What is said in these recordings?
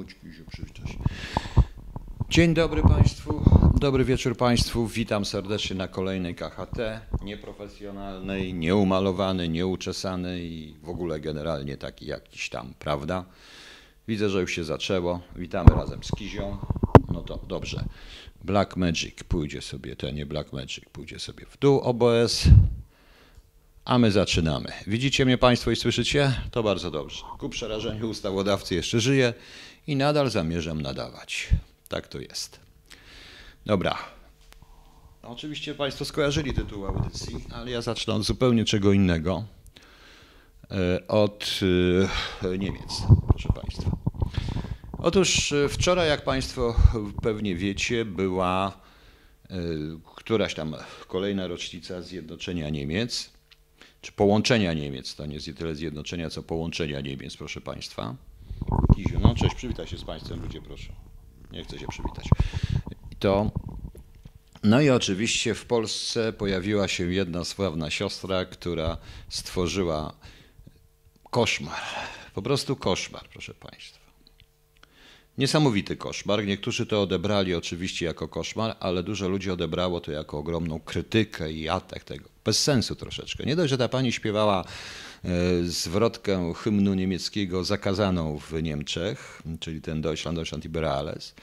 Chodź, Kiziu, przywitaj. Dzień dobry Państwu, dobry wieczór Państwu. Witam serdecznie na kolejnej KHT, nieprofesjonalnej, nieumalowanej, nieuczesanej i w ogóle generalnie taki jakiś tam, prawda? Widzę, że już się zaczęło. Witamy razem z Kizią. No to dobrze. Black Magic pójdzie sobie, to nie Black Magic, pójdzie sobie w dół OBS. A my zaczynamy. Widzicie mnie Państwo i słyszycie? To bardzo dobrze. Ku przerażeniu ustawodawcy jeszcze żyję i nadal zamierzam nadawać. Tak to jest. Dobra. No, oczywiście Państwo skojarzyli tytuł audycji, ale ja zacznę od zupełnie czego innego. E, Od e, Niemiec, proszę Państwa. Otóż e, wczoraj, jak Państwo pewnie wiecie, była któraś tam kolejna rocznica zjednoczenia Niemiec, czy połączenia Niemiec. To nie jest tyle zjednoczenia, co połączenia Niemiec, proszę Państwa. Kiziu, no cześć, przywitaj się z Państwem, ludzie, proszę. Nie chcę się przywitać. To. No i oczywiście w Polsce pojawiła się jedna sławna siostra, która stworzyła koszmar. Po prostu koszmar, proszę Państwa. Niesamowity koszmar. Niektórzy to odebrali oczywiście jako koszmar, ale dużo ludzi odebrało to jako ogromną krytykę i atak tego. Bez sensu troszeczkę. Nie dość, że ta pani śpiewała e, zwrotkę hymnu niemieckiego zakazaną w Niemczech, czyli ten Deutschland, Deutschland über alles,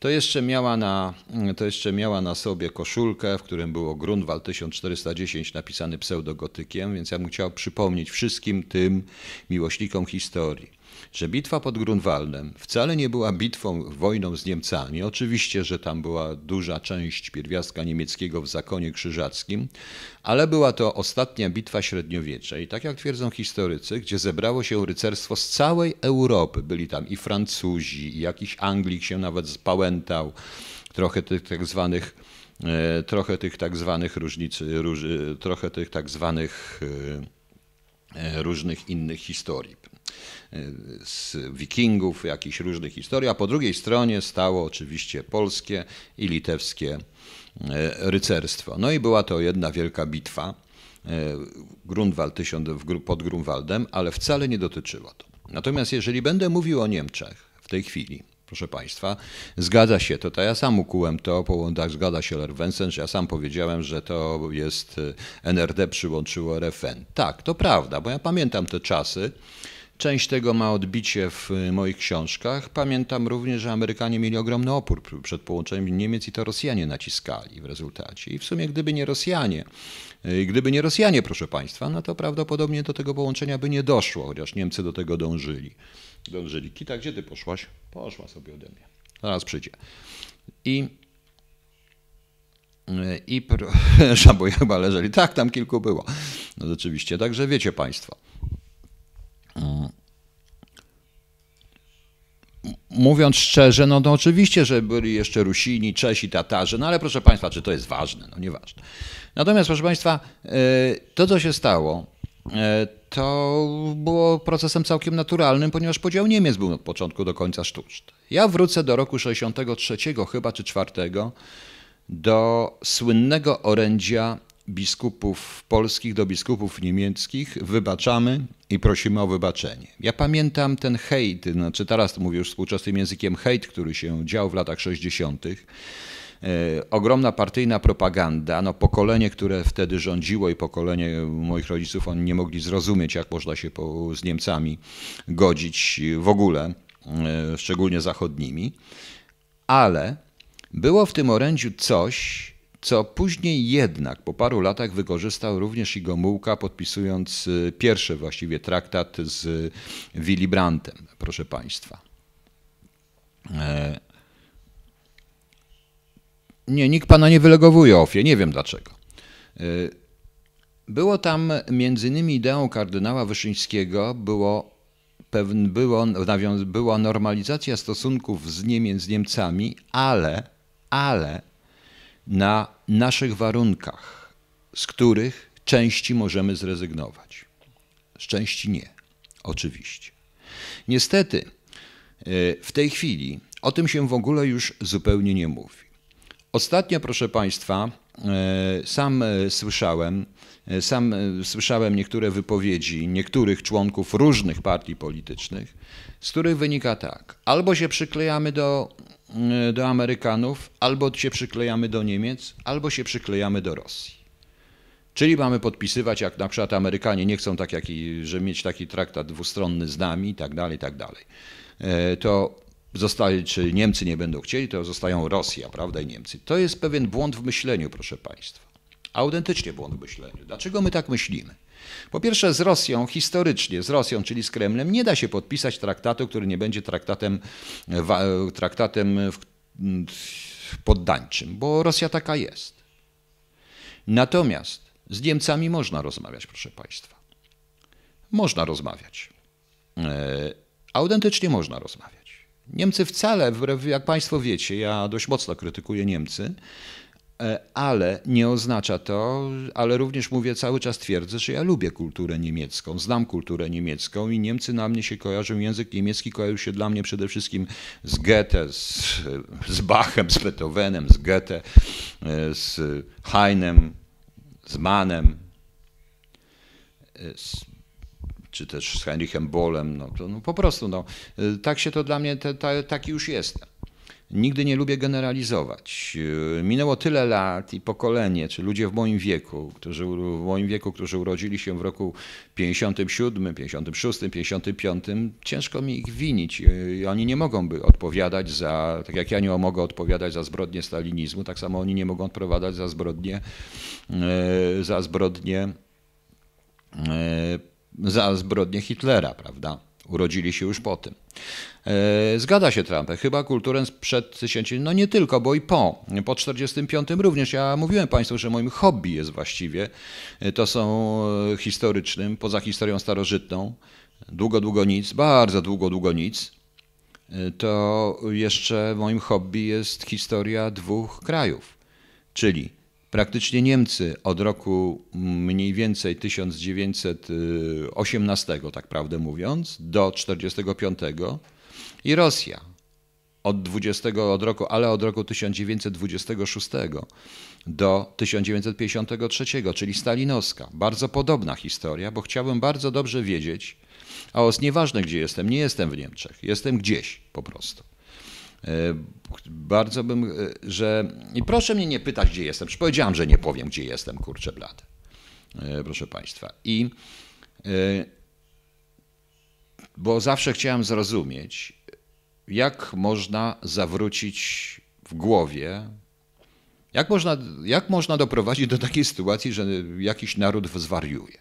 to jeszcze, miała na, to jeszcze miała na sobie koszulkę, w którym było Grunwald 1410 napisany pseudogotykiem, więc ja bym chciał przypomnieć wszystkim tym miłośnikom historii, że bitwa pod Grunwaldem wcale nie była bitwą, wojną z Niemcami. Oczywiście, że tam była duża część pierwiastka niemieckiego w zakonie krzyżackim, ale była to ostatnia bitwa średniowiecza. I tak jak twierdzą historycy, gdzie zebrało się rycerstwo z całej Europy. Byli tam i Francuzi, i jakiś Anglik się nawet spałętał, trochę tych tak zwanych e, trochę tych tak zwanych różnic, róż, trochę tych tak zwanych e, e, różnych innych historii z wikingów, jakichś różnych historii, a po drugiej stronie stało oczywiście polskie i litewskie e, rycerstwo. No i była to jedna wielka bitwa e, Grunwald pod Grunwaldem, ale wcale nie dotyczyło to. Natomiast jeżeli będę mówił o Niemczech w tej chwili, proszę Państwa, zgadza się to, to ja sam ukułem to, tak zgadza się Lerwensen, że ja sam powiedziałem, że to jest e, NRD przyłączyło RFN. Tak, to prawda, bo ja pamiętam te czasy, Część tego ma odbicie w moich książkach. Pamiętam również, że Amerykanie mieli ogromny opór przed połączeniem Niemiec i to Rosjanie naciskali w rezultacie. I w sumie gdyby nie Rosjanie, y, gdyby nie Rosjanie, proszę Państwa, no to prawdopodobnie do tego połączenia by nie doszło, chociaż Niemcy do tego dążyli. dążyli. Kita, gdzie ty poszłaś? Poszła sobie ode mnie. Zaraz przyjdzie. I y, i żaboje chyba leżeli. Tak, tam kilku było. No rzeczywiście, także wiecie Państwo. Mówiąc szczerze, no to oczywiście, że byli jeszcze Rusini, Czesi, Tatarzy, no ale proszę Państwa, czy to jest ważne? No nieważne. Natomiast, proszę Państwa, e, to co się stało, e, to było procesem całkiem naturalnym, ponieważ podział Niemiec był od początku do końca sztuczny. Ja wrócę do roku 63 chyba, czy 4, do słynnego orędzia biskupów polskich do biskupów niemieckich wybaczamy i prosimy o wybaczenie. Ja pamiętam ten hejt, znaczy teraz mówię już współczesnym językiem hejt, który się dział w latach 60. E, ogromna partyjna propaganda, no pokolenie, które wtedy rządziło i pokolenie moich rodziców, oni nie mogli zrozumieć, jak można się po, z Niemcami godzić w ogóle, e, szczególnie zachodnimi, ale było w tym orędziu coś, co później jednak po paru latach wykorzystał również i Gomułka, podpisując y, pierwszy właściwie traktat z Willy Brandtem, proszę Państwa. E, nie, nikt pana nie wylegowuje ofie, nie wiem dlaczego. E, było tam między innymi ideą kardynała Wyszyńskiego, było, pewne, było, była normalizacja stosunków z Niemiec z Niemcami, ale, ale na naszych warunkach, z których części możemy zrezygnować. Z części nie, oczywiście. Niestety, e, w tej chwili o tym się w ogóle już zupełnie nie mówi. Ostatnio, proszę Państwa, sam słyszałem, sam słyszałem niektóre wypowiedzi niektórych członków różnych partii politycznych, z których wynika tak: albo się przyklejamy do, do Amerykanów, albo się przyklejamy do Niemiec, albo się przyklejamy do Rosji. Czyli mamy podpisywać, jak na przykład Amerykanie nie chcą tak jak i, że mieć taki traktat dwustronny z nami i tak dalej, i tak dalej. E, to zostaje, czy Niemcy nie będą chcieli, to zostają Rosja, prawda, i Niemcy. To jest pewien błąd w myśleniu, proszę Państwa. Autentycznie błąd w myśleniu. Dlaczego my tak myślimy? Po pierwsze, z Rosją, historycznie, z Rosją, czyli z Kremlem, nie da się podpisać traktatu, który nie będzie traktatem, traktatem poddańczym, bo Rosja taka jest. Natomiast z Niemcami można rozmawiać, proszę Państwa. Można rozmawiać. E, autentycznie można rozmawiać. Niemcy wcale, jak Państwo wiecie, ja dość mocno krytykuję Niemcy, ale nie oznacza to, ale również mówię, cały czas twierdzę, że ja lubię kulturę niemiecką, znam kulturę niemiecką i Niemcy na mnie się kojarzą, język niemiecki kojarzył się dla mnie przede wszystkim z Goethe, z, z Bachem, z Beethovenem, z Goethe, e, z Heinem, z Mannem, z, czy też z Heinrichem Bollem, no, to, no po prostu, no, tak się to dla mnie, te, taki już jestem. Nigdy nie lubię generalizować. Minęło tyle lat i pokolenie, czy ludzie w moim wieku, którzy, w moim wieku, którzy urodzili się w roku 57, 56, 55, ciężko mi ich winić. Oni nie mogą by odpowiadać za, tak jak ja nie mogę odpowiadać za zbrodnie stalinizmu, tak samo oni nie mogą odpowiadać za zbrodnie, e, za zbrodnie, za zbrodnie Hitlera, prawda? Urodzili się już po tym. E, zgadza się Trump. Chyba kulturę przed tysięciem, no nie tylko, bo i po. Po 45 również. Ja mówiłem Państwu, że moim hobby jest właściwie, e, to są e, historycznym, poza historią starożytną, długo, długo nic, bardzo długo, długo nic, to jeszcze moim hobby jest historia dwóch krajów, czyli praktycznie Niemcy od roku mniej więcej 1918, tak prawdę mówiąc, do 1945 i Rosja od 20 od roku, ale od roku 1926 do 1953, czyli stalinowska. Bardzo podobna historia, bo chciałbym bardzo dobrze wiedzieć, a os nieważne gdzie jestem, nie jestem w Niemczech, jestem gdzieś po prostu. E, bardzo bym, e, że. I proszę mnie nie pytać, gdzie jestem. Już powiedziałem, że nie powiem, gdzie jestem, kurczę blady. E, proszę Państwa. I. Bo zawsze chciałem zrozumieć, jak można zawrócić w głowie, jak można, jak można doprowadzić do takiej sytuacji, że jakiś naród zwariuje.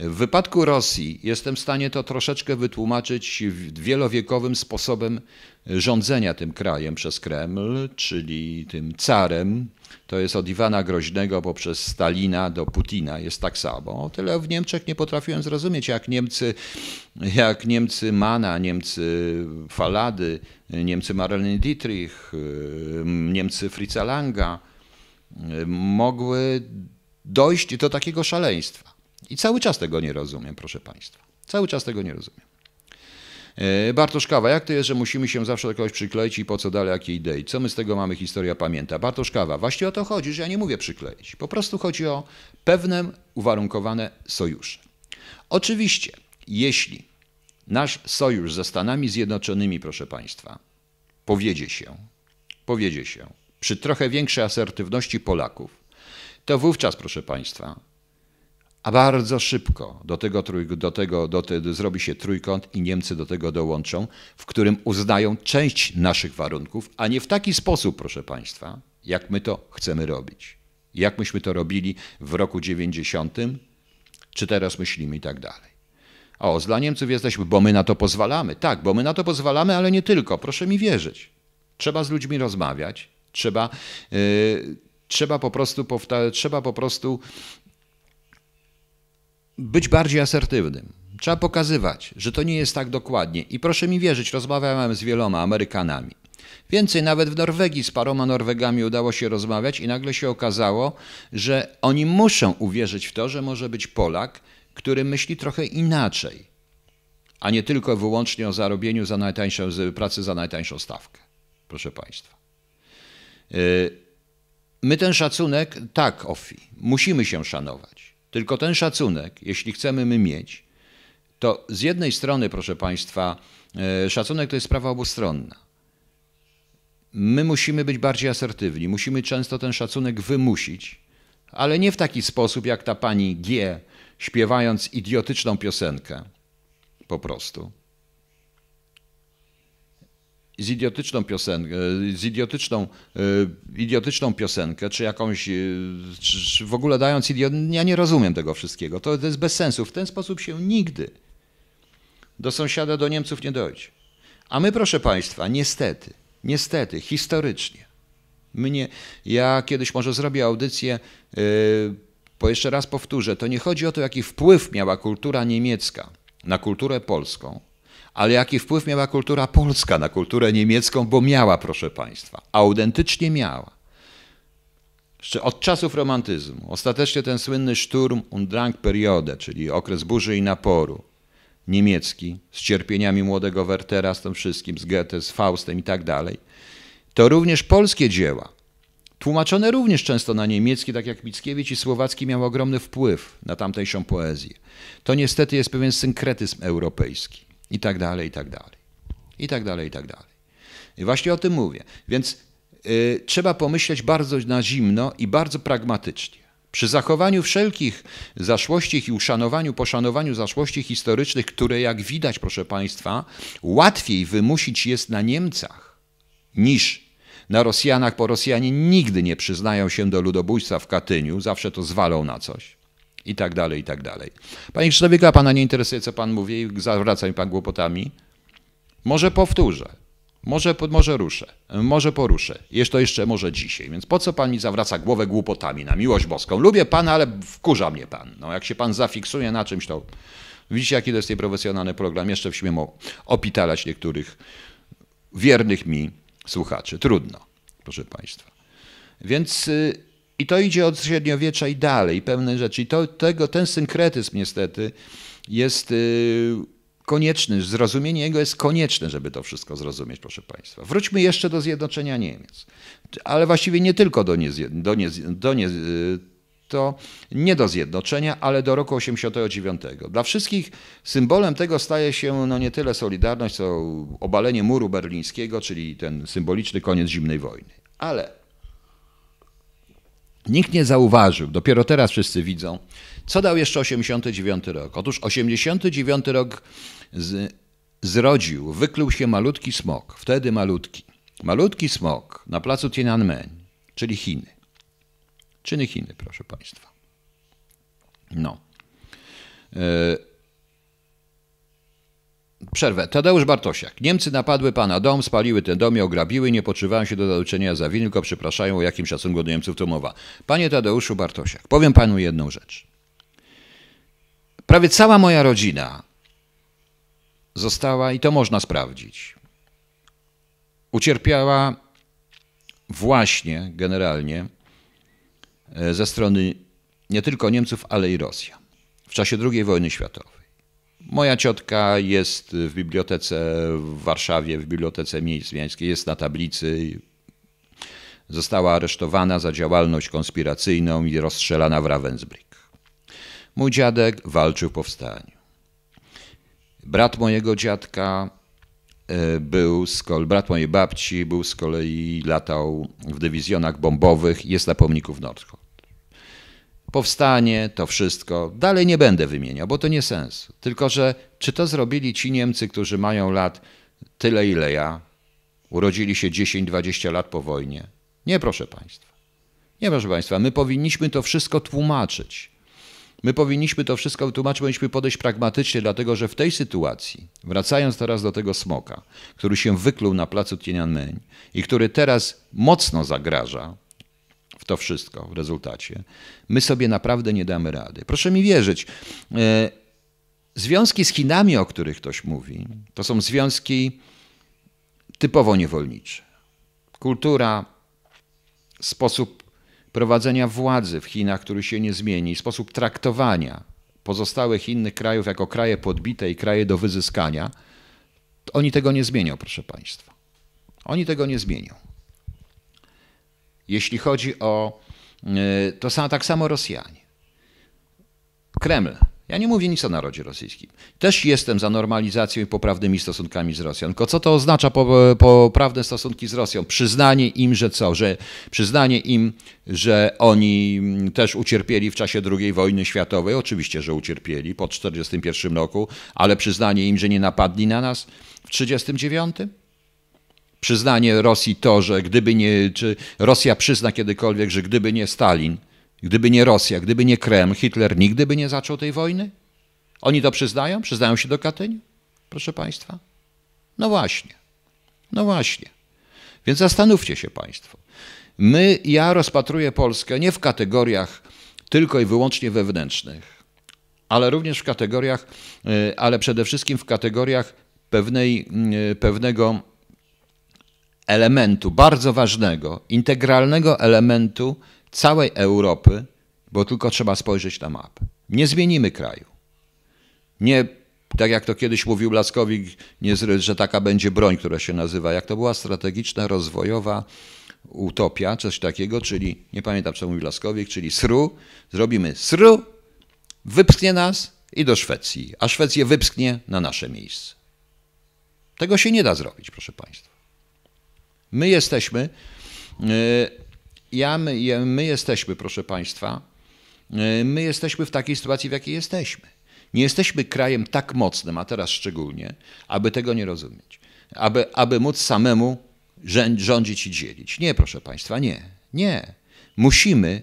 W wypadku Rosji jestem w stanie to troszeczkę wytłumaczyć wielowiekowym sposobem rządzenia tym krajem przez Kreml, czyli tym carem. To jest od Iwana Groźnego poprzez Stalina do Putina, jest tak samo. Tyle w Niemczech nie potrafiłem zrozumieć, jak Niemcy, jak Niemcy Mana, Niemcy Falady, Niemcy Marlene Dietrich, Niemcy Fritza Langa mogły dojść do takiego szaleństwa. I cały czas tego nie rozumiem, proszę Państwa. Cały czas tego nie rozumiem. E, Bartoszkawa, jak to jest, że musimy się zawsze do kogoś przykleić i po co dalej, jakie idei? Co my z tego mamy, historia pamięta? Bartoszkawa, właściwie o to chodzi, że ja nie mówię przykleić. Po prostu chodzi o pewne uwarunkowane sojusze. Oczywiście, jeśli nasz sojusz ze Stanami Zjednoczonymi, proszę Państwa, powiedzie się, powiedzie się przy trochę większej asertywności Polaków, to wówczas, proszę Państwa, a bardzo szybko do tego, do tego do te, zrobi się trójkąt i Niemcy do tego dołączą, w którym uznają część naszych warunków, a nie w taki sposób, proszę Państwa, jak my to chcemy robić. Jak myśmy to robili w roku 90, czy teraz myślimy i tak dalej. O, dla Niemców jesteśmy, bo my na to pozwalamy. Tak, bo my na to pozwalamy, ale nie tylko. Proszę mi wierzyć. Trzeba z ludźmi rozmawiać, trzeba, yy, trzeba po prostu, trzeba po prostu być bardziej asertywnym. Trzeba pokazywać, że to nie jest tak dokładnie. I proszę mi wierzyć, rozmawiałem z wieloma Amerykanami. Więcej, nawet w Norwegii z paroma Norwegami udało się rozmawiać i nagle się okazało, że oni muszą uwierzyć w to, że może być Polak, który myśli trochę inaczej, a nie tylko wyłącznie o zarobieniu za najtańszą, pracy za najtańszą stawkę. Proszę Państwa. Y, my ten szacunek, tak, Ofi, musimy się szanować. Tylko ten szacunek, jeśli chcemy my mieć, to z jednej strony, proszę Państwa, e, szacunek to jest sprawa obustronna. My musimy być bardziej asertywni, musimy często ten szacunek wymusić, ale nie w taki sposób, jak ta pani G, śpiewając idiotyczną piosenkę. Po prostu z idiotyczną piosenkę, z idiotyczną, e, idiotyczną piosenkę, czy jakąś, e, czy w ogóle dając idiot... Ja nie rozumiem tego wszystkiego. To, to jest bez sensu. W ten sposób się nigdy do sąsiada, do Niemców nie dojdzie. A my, proszę Państwa, niestety, niestety, historycznie, mnie, ja kiedyś może zrobię audycję, yy, bo jeszcze raz powtórzę, to nie chodzi o to, jaki wpływ miała kultura niemiecka na kulturę polską, ale jaki wpływ miała kultura polska na kulturę niemiecką, bo miała, proszę Państwa, autentycznie miała. Od czasów romantyzmu, ostatecznie ten słynny Sturm und Drang Periode, czyli okres burzy i naporu. Niemiecki, z cierpieniami młodego Wertera, z tym wszystkim, z Goethe, z Faustem i tak dalej, to również polskie dzieła, tłumaczone również często na niemiecki, tak jak Mickiewicz i Słowacki miał ogromny wpływ na tamtejszą poezję. To niestety jest pewien synkretyzm europejski i tak dalej, i tak dalej. I tak dalej, i tak dalej. I właśnie o tym mówię. Więc y, trzeba pomyśleć bardzo na zimno i bardzo pragmatycznie. Przy zachowaniu wszelkich zaszłości i uszanowaniu, poszanowaniu zaszłości historycznych, które jak widać, proszę Państwa, łatwiej wymusić jest na Niemcach niż na Rosjanach, bo Rosjanie nigdy nie przyznają się do ludobójstwa w Katyniu, zawsze to zwalą na coś i tak dalej, i tak dalej. Panie Krzysztofie, Pana nie interesuje, co Pan mówi i zawraca mi Pan głupotami? Może powtórzę, może, może ruszę, może poruszę. Jest to jeszcze może dzisiaj, więc po co Pan mi zawraca głowę głupotami na miłość boską? Lubię Pana, ale wkurza mnie Pan. No, jak się Pan zafiksuje na czymś, to widzicie, jaki to jest nieprofesjonalny program. Jeszcze śmiem opitalać niektórych wiernych mi słuchaczy. Trudno, proszę Państwa. Więc y, i to idzie od średniowiecza i dalej, pewne rzeczy. I to, tego, ten synkretyzm niestety jest y, konieczny, zrozumienie jego jest konieczne, żeby to wszystko zrozumieć, proszę Państwa. Wróćmy jeszcze do zjednoczenia Niemiec, ale właściwie nie tylko do, nie, do, nie, do nie, y, to nie do zjednoczenia, ale do roku 89. Dla wszystkich symbolem tego staje się no nie tyle Solidarność, co obalenie muru berlińskiego, czyli ten symboliczny koniec zimnej wojny. Ale Nikt nie zauważył, dopiero teraz wszyscy widzą, co dał jeszcze 89 rok. Otóż 89 rok z, zrodził, wykluł się malutki smok, wtedy malutki, malutki smok na placu Tiananmen, czyli Chiny. Czyny Chiny, proszę Państwa. No. Przerwę. Tadeusz Bartosiak. Niemcy napadły pana dom, spaliły ten dom i ograbiły, nie poczywają się do zaliczenia za winy, tylko przepraszają, o jakim szacunku do Niemców to mowa. Panie Tadeuszu Bartosiak, powiem panu jedną rzecz. Prawie cała moja rodzina została, i to można sprawdzić, ucierpiała właśnie generalnie e, ze strony nie tylko Niemców, ale i Rosjan w czasie II wojny światowej. Moja ciotka jest w bibliotece w Warszawie, w bibliotece miejskiej, jest na tablicy. Została aresztowana za działalność konspiracyjną i rozstrzelana w Ravensbrück. Mój dziadek walczył w powstaniu. Brat mojego dziadka e, był z kolei, brat mojej babci był z kolei, latał w dywizjonach bombowych, jest na pomniku w Nordhorn powstanie, to wszystko. Dalej nie będę wymieniał, bo to nie sens. Tylko, że czy to zrobili ci Niemcy, którzy mają lat tyle, ile ja, urodzili się 10-20 lat po wojnie? Nie, proszę Państwa. Nie, proszę Państwa, my powinniśmy to wszystko tłumaczyć. My powinniśmy to wszystko tłumaczyć, powinniśmy podejść pragmatycznie, dlatego że w tej sytuacji, wracając teraz do tego smoka, który się wykluł na placu Tiananmen i który teraz mocno zagraża to wszystko w rezultacie, my sobie naprawdę nie damy rady. Proszę mi wierzyć, e, związki z Chinami, o których ktoś mówi, to są związki typowo niewolnicze. Kultura, sposób prowadzenia władzy w Chinach, który się nie zmieni, sposób traktowania pozostałych innych krajów jako kraje podbite i kraje do wyzyskania, oni tego nie zmienią, proszę Państwa. Oni tego nie zmienią. Jeśli chodzi o. e, To są tak samo Rosjanie. Kreml. Ja nie mówię nic o narodzie rosyjskim. Też jestem za normalizacją i poprawnymi stosunkami z Rosją. Tylko co to oznacza po- poprawne stosunki z Rosją? Przyznanie im, że co? Że przyznanie im, że oni mm, też ucierpieli w czasie II wojny światowej. Oczywiście, że ucierpieli po 1941 roku, ale przyznanie im, że nie napadli na nas w 1939? Przyznanie Rosji to, że gdyby nie, czy Rosja przyzna kiedykolwiek, że gdyby nie Stalin, gdyby nie Rosja, gdyby nie Kreml, Hitler nigdy by nie zaczął tej wojny? Oni to przyznają? Przyznają się do Katyniu? Proszę Państwa? No właśnie. No właśnie. Więc zastanówcie się Państwo. My, ja rozpatruję Polskę nie w kategoriach tylko i wyłącznie wewnętrznych, ale również w kategoriach, y, ale przede wszystkim w kategoriach pewnej, y, pewnego elementu bardzo ważnego, integralnego elementu całej Europy, bo tylko trzeba spojrzeć na mapę. Nie zmienimy kraju. Nie, tak jak to kiedyś mówił Laskowik, nie, że taka będzie broń, która się nazywa, jak to była strategiczna, rozwojowa utopia, coś takiego, czyli, nie pamiętam co mówił Laskowik, czyli SRU, zrobimy SRU, wypchnie nas i do Szwecji, a Szwecję wypchnie na nasze miejsce. Tego się nie da zrobić, proszę Państwa. My jesteśmy, y, ja, my, my jesteśmy, proszę Państwa, y, my jesteśmy w takiej sytuacji, w jakiej jesteśmy. Nie jesteśmy krajem tak mocnym, a teraz szczególnie, aby tego nie rozumieć. Aby, aby móc samemu rząd- rządzić i dzielić. Nie, proszę Państwa, nie. Nie. Musimy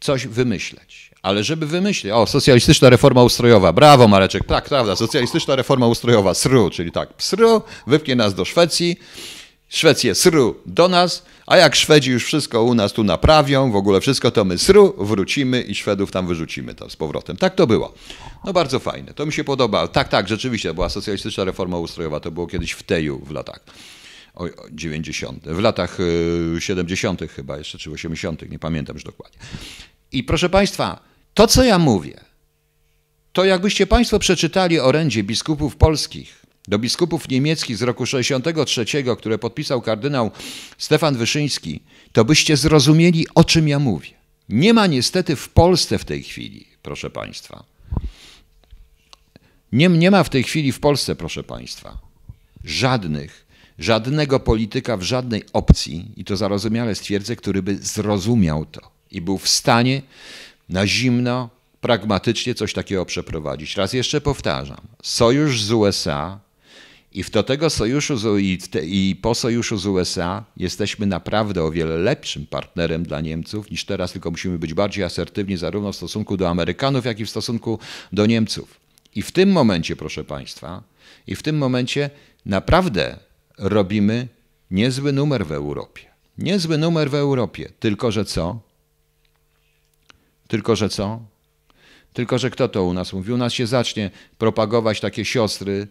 coś wymyśleć. Ale żeby wymyślić, o, socjalistyczna reforma ustrojowa, brawo Mareczek, tak, prawda, socjalistyczna reforma ustrojowa, SRU, czyli tak, SRU, wypnie nas do Szwecji, Szwecję SRU do nas, a jak Szwedzi już wszystko u nas tu naprawią, w ogóle wszystko, to my SRU wrócimy i Szwedów tam wyrzucimy tam z powrotem. Tak to było. No bardzo fajne, to mi się podoba. Tak, tak, rzeczywiście, była socjalistyczna reforma ustrojowa, to było kiedyś w Teju w latach o, o, 90., w latach y, 70. chyba jeszcze, czy 80., nie pamiętam już dokładnie. I proszę Państwa, to co ja mówię, to jakbyście Państwo przeczytali orędzie biskupów polskich do biskupów niemieckich z roku 63, które podpisał kardynał Stefan Wyszyński, to byście zrozumieli, o czym ja mówię. Nie ma niestety w Polsce w tej chwili, proszę Państwa. Nie, nie ma w tej chwili w Polsce, proszę Państwa, żadnych, żadnego polityka w żadnej opcji, i to zarozumiale stwierdzę, który by zrozumiał to i był w stanie na zimno, pragmatycznie coś takiego przeprowadzić. Raz jeszcze powtarzam, sojusz z USA i w do tego sojuszu z, i, i po sojuszu z USA jesteśmy naprawdę o wiele lepszym partnerem dla Niemców niż teraz, tylko musimy być bardziej asertywni zarówno w stosunku do Amerykanów, jak i w stosunku do Niemców. I w tym momencie, proszę Państwa, i w tym momencie naprawdę robimy niezły numer w Europie. Niezły numer w Europie. Tylko, że co? Tylko, że co? Tylko, że kto to u nas mówi? U nas się zacznie propagować takie siostry,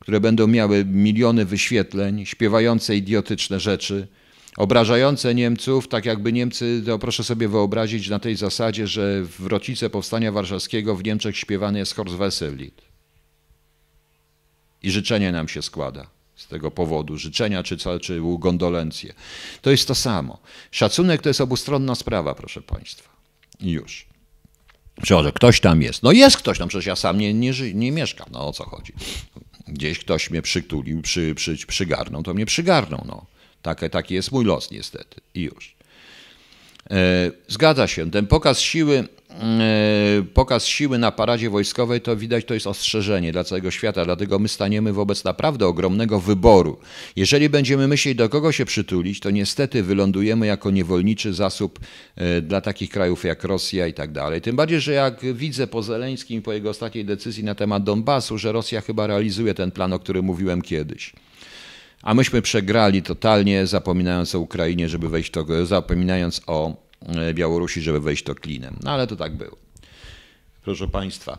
które będą miały miliony wyświetleń, śpiewające idiotyczne rzeczy, obrażające Niemców, tak jakby Niemcy, to proszę sobie wyobrazić na tej zasadzie, że w rocznicę Powstania Warszawskiego w Niemczech śpiewany jest Horst Wessel-Lied. I życzenie nam się składa z tego powodu, życzenia czy, czy gondolencje. To jest to samo. Szacunek to jest obustronna sprawa, proszę Państwa. I już. Że ktoś tam jest. No jest ktoś tam, przecież ja sam nie, nie, nie mieszkam. No o co chodzi? Gdzieś ktoś mnie przytulił, przy, przy, przygarnął, to mnie przygarnął. No. Taki, taki jest mój los niestety. I już. E, Zgadza się. Ten pokaz siły, e, pokaz siły na paradzie wojskowej to widać, to jest ostrzeżenie dla całego świata, dlatego my staniemy wobec naprawdę ogromnego wyboru. Jeżeli będziemy myśleć, do kogo się przytulić, to niestety wylądujemy jako niewolniczy zasób e, dla takich krajów jak Rosja i tak dalej. Tym bardziej, że jak widzę po Zeleńskim po jego ostatniej decyzji na temat Donbasu, że Rosja chyba realizuje ten plan, o którym mówiłem kiedyś. A myśmy przegrali totalnie, zapominając o Ukrainie, żeby wejść to, zapominając o e, Białorusi, żeby wejść to klinem. No ale to tak było. Proszę Państwa,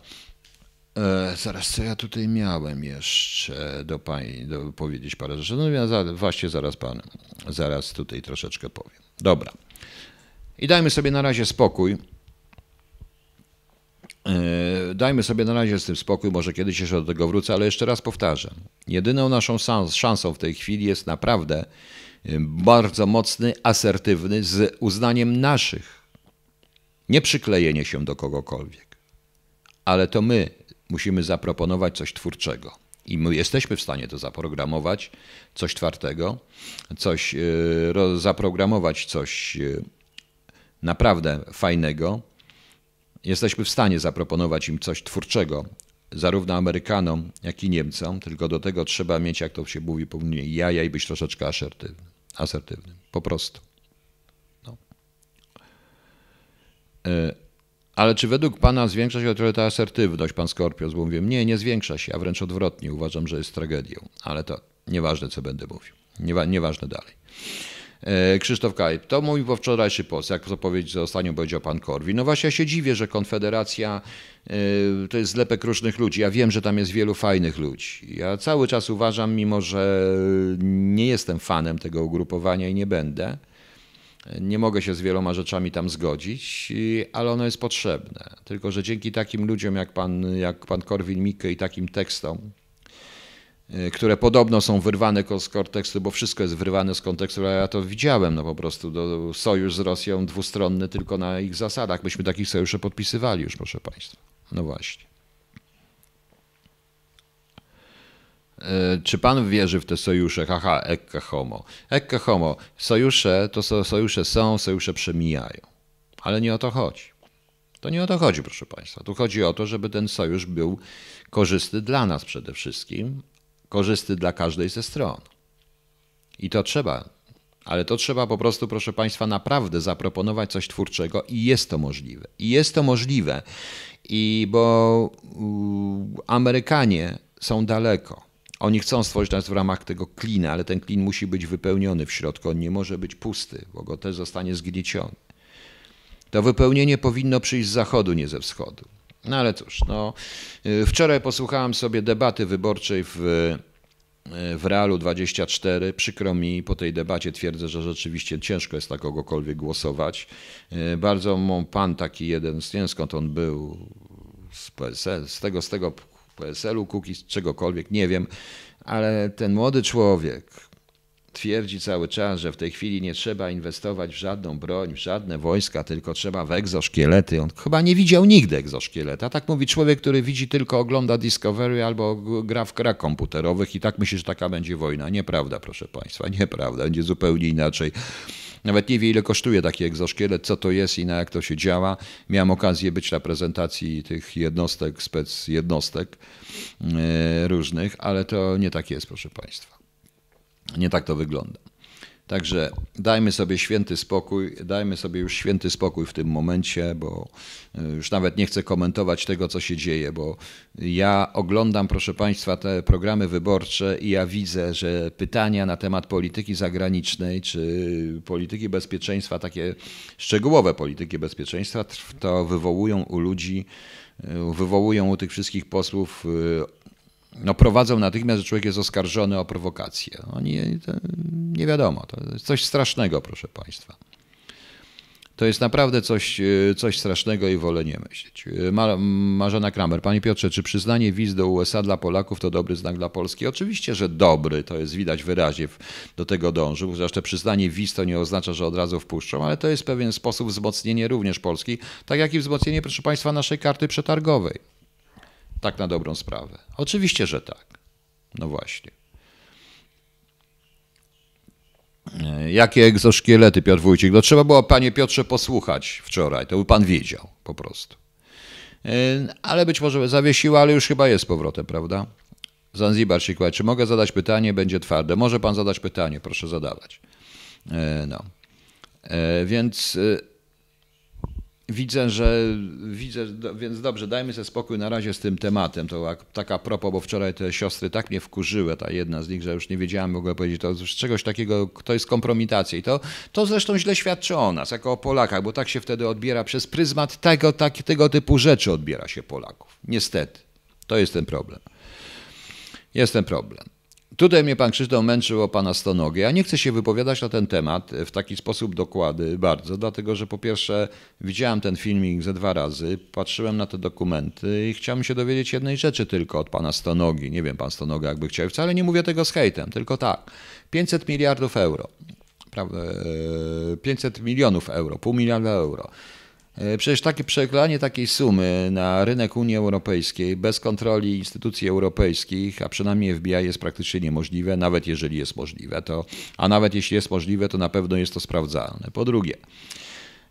e, zaraz co ja tutaj miałem jeszcze do Pani do powiedzieć parę rzeczy. No ja za, właśnie zaraz Pan, zaraz tutaj troszeczkę powiem. Dobra. I dajmy sobie na razie spokój. E, Dajmy sobie na razie z tym spokój, może kiedyś jeszcze do tego wrócę, ale jeszcze raz powtarzam. Jedyną naszą szans- szansą w tej chwili jest naprawdę bardzo mocny, asertywny, z uznaniem naszych. Nie przyklejenie się do kogokolwiek, ale to my musimy zaproponować coś twórczego. I my jesteśmy w stanie to zaprogramować, coś twardego, coś, zaprogramować coś naprawdę fajnego. Jesteśmy w stanie zaproponować im coś twórczego, zarówno Amerykanom, jak i Niemcom, tylko do tego trzeba mieć, jak to się mówi, powinien jaja i być troszeczkę asertywnym. asertywnym po prostu. No. E, ale czy według Pana zwiększa się trochę ta asertywność, Pan Skorpios? Bo mówię, nie, nie zwiększa się, a wręcz odwrotnie. Uważam, że jest tragedią. Ale to nieważne, co będę mówił. Niewa nieważne dalej. E, Krzysztof Kaj, to mój wczorajszy post, jak to powiedzieć, ostatnio powiedział pan Korwin. No właśnie ja się dziwię, że Konfederacja e, to jest zlepek różnych ludzi. Ja wiem, że tam jest wielu fajnych ludzi. Ja cały czas uważam, mimo że nie jestem fanem tego ugrupowania i nie będę, nie mogę się z wieloma rzeczami tam zgodzić, ale ono jest potrzebne. Tylko, że dzięki takim ludziom jak pan, jak pan Korwin-Mikke i takim tekstom, które podobno są wyrwane z kontekstu, bo wszystko jest wyrwane z kontekstu, ale ja to widziałem, no po prostu do, sojusz z Rosją dwustronny tylko na ich zasadach. Myśmy takich sojuszy podpisywali już, proszę Państwa. No właśnie. Y, czy pan wierzy w te sojusze? Haha, ekka homo. Ekka homo. Sojusze to sojusze są, sojusze przemijają. Ale nie o to chodzi. To nie o to chodzi, proszę Państwa. Tu chodzi o to, żeby ten sojusz był korzystny dla nas przede wszystkim, korzystny dla każdej ze stron. I to trzeba, ale to trzeba po prostu, proszę Państwa, naprawdę zaproponować coś twórczego i jest to możliwe. I jest to możliwe, i bo Amerykanie są daleko. Oni chcą stworzyć nas w ramach tego klina, ale ten klin musi być wypełniony w środku. On nie może być pusty, bo go też zostanie zgnieciony. To wypełnienie powinno przyjść z zachodu, nie ze wschodu. No ale cóż, no, y, wczoraj posłuchałem sobie debaty wyborczej w, y, w Realu 24. Przykro mi, po tej debacie twierdzę, że rzeczywiście ciężko jest na kogokolwiek głosować. Y, bardzo mam pan taki jeden, nie wiem skąd on był, z PSL, z tego, z tego PSL-u, Kukiz, czegokolwiek, nie wiem, ale ten młody człowiek, twierdzi cały czas, że w tej chwili nie trzeba inwestować w żadną broń, w żadne wojska, tylko trzeba w egzoszkielety. On chyba nie widział nigdy egzoszkieleta. Tak mówi człowiek, który widzi tylko ogląda Discovery albo gra w grach komputerowych i tak myśli, że taka będzie wojna. Nieprawda, proszę Państwa, nieprawda. Będzie zupełnie inaczej. Nawet nie wie, ile kosztuje taki egzoszkielet, co to jest i na jak to się działa. Miałem okazję być na prezentacji tych jednostek, spec jednostek e, różnych, ale to nie tak jest, proszę Państwa. Nie tak to wygląda. Także dajmy sobie święty spokój, dajmy sobie już święty spokój w tym momencie, bo e, już nawet nie chcę komentować tego, co się dzieje, bo ja oglądam, proszę Państwa, te programy wyborcze i ja widzę, że pytania na temat polityki zagranicznej czy polityki bezpieczeństwa, takie szczegółowe polityki bezpieczeństwa, to wywołują u ludzi, e, wywołują u tych wszystkich posłów e, no, prowadzą natychmiast, że człowiek jest oskarżony o prowokację. Oni, nie wiadomo, to jest coś strasznego, proszę Państwa. To jest naprawdę coś, e, coś strasznego i wolę nie myśleć. E, Ma, Marzena Kramer, Panie Piotrze, czy przyznanie wiz do USA dla Polaków to dobry znak dla Polski? Oczywiście, że dobry, to jest widać wyraźnie, do tego dążył. Zresztą przyznanie wiz to nie oznacza, że od razu wpuszczą, ale to jest pewien sposób wzmocnienia również Polski, tak jak i wzmocnienie, proszę Państwa, naszej karty przetargowej. Tak na dobrą sprawę. Oczywiście, że tak. No właśnie. E, jakie egzoszkielety, Piotr Wójcik? No trzeba było, panie Piotrze, posłuchać wczoraj. To by pan wiedział po prostu. E, ale być może zawiesiła, ale już chyba jest powrotem, prawda? Zanzibar się Czy mogę zadać pytanie? Będzie twarde. Może pan zadać pytanie, proszę zadawać. E, no. Więc Widzę, że widzę, więc dobrze, dajmy sobie spokój na razie z tym tematem. To taka propos, bo wczoraj te siostry tak mnie wkurzyły, ta jedna z nich, że już nie wiedziałem ogóle powiedzieć, to czegoś takiego, to jest kompromitacja. I to, to zresztą źle świadczy o nas, jako o Polakach, bo tak się wtedy odbiera przez pryzmat tego, tak, tego typu rzeczy odbiera się Polaków. Niestety. To jest ten problem. Jest ten problem. Tutaj mnie pan Krzysztof męczył o pana stonogę. Ja nie chcę się wypowiadać na ten temat w taki sposób dokłady bardzo, dlatego że po pierwsze widziałem ten filmik ze dwa razy, patrzyłem na te dokumenty i chciałem się dowiedzieć jednej rzeczy tylko od pana stonogi. Nie wiem, pan stonoga jakby chciał, wcale nie mówię tego z hejtem, tylko tak. 500 miliardów euro. 500 milionów euro, pół miliarda euro. E, przecież takie przeklanie takiej sumy na rynek Unii Europejskiej bez kontroli instytucji europejskich, a przynajmniej FBI jest praktycznie niemożliwe, nawet jeżeli jest możliwe, to, a nawet jeśli jest możliwe, to na pewno jest to sprawdzalne. Po drugie,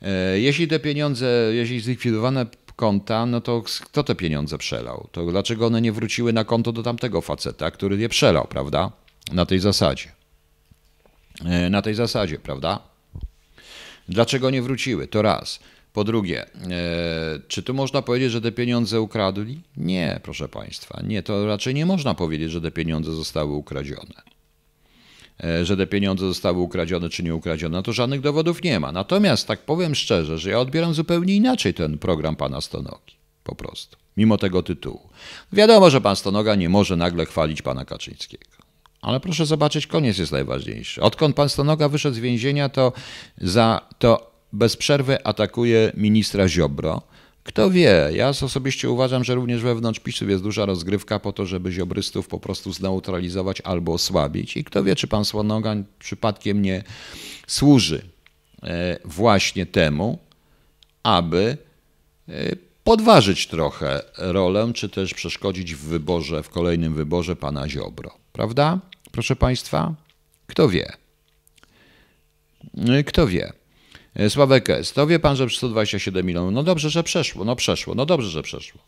e, jeśli te pieniądze, jeśli zlikwidowane konta, no to kto te pieniądze przelał? To dlaczego one nie wróciły na konto do tamtego faceta, który je przelał, prawda? Na tej zasadzie. E, na tej zasadzie, prawda? Dlaczego nie wróciły? To raz. Po drugie, e, czy tu można powiedzieć, że te pieniądze ukradli? Nie, proszę Państwa, nie, to raczej nie można powiedzieć, że te pieniądze zostały ukradzione. E, że te pieniądze zostały ukradzione czy nie ukradzione, to żadnych dowodów nie ma. Natomiast tak powiem szczerze, że ja odbieram zupełnie inaczej ten program pana Stonogi. Po prostu. Mimo tego tytułu. Wiadomo, że pan Stonoga nie może nagle chwalić pana Kaczyńskiego. Ale proszę zobaczyć, koniec jest najważniejszy. Odkąd pan Stonoga wyszedł z więzienia, to, za, to bez przerwy atakuje ministra Ziobro. Kto wie, ja osobiście uważam, że również wewnątrz PiSu jest duża rozgrywka po to, żeby ziobrystów po prostu zneutralizować albo osłabić. I kto wie, czy pan Słonogan przypadkiem nie służy e, właśnie temu, aby e, podważyć trochę rolę, czy też przeszkodzić w wyborze, w kolejnym wyborze pana Ziobro. Prawda? Proszę państwa? Kto wie? E, kto wie? E, Sławek S. To wie pan, że 127 milionów. No dobrze, że przeszło. No przeszło. No dobrze, że przeszło.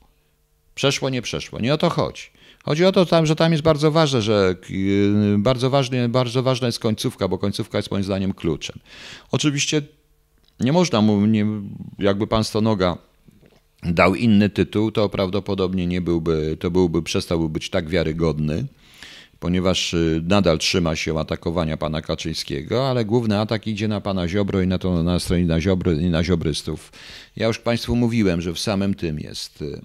Przeszło, nie przeszło. Nie o to chodzi. Chodzi o to, tam, że tam jest bardzo ważne, że y, bardzo, ważny, bardzo ważna jest końcówka, bo końcówka jest moim zdaniem kluczem. Oczywiście nie można mu, nie, jakby pan Stonoga dał inny tytuł, to prawdopodobnie nie byłby, to byłby, przestałby być tak wiarygodny ponieważ y, nadal trzyma się atakowania pana Kaczyńskiego, ale główny atak idzie na pana Ziobro i na, to, na stronie na, Ziobro, i na Ziobrystów. Ja już państwu mówiłem, że w samym tym jest y,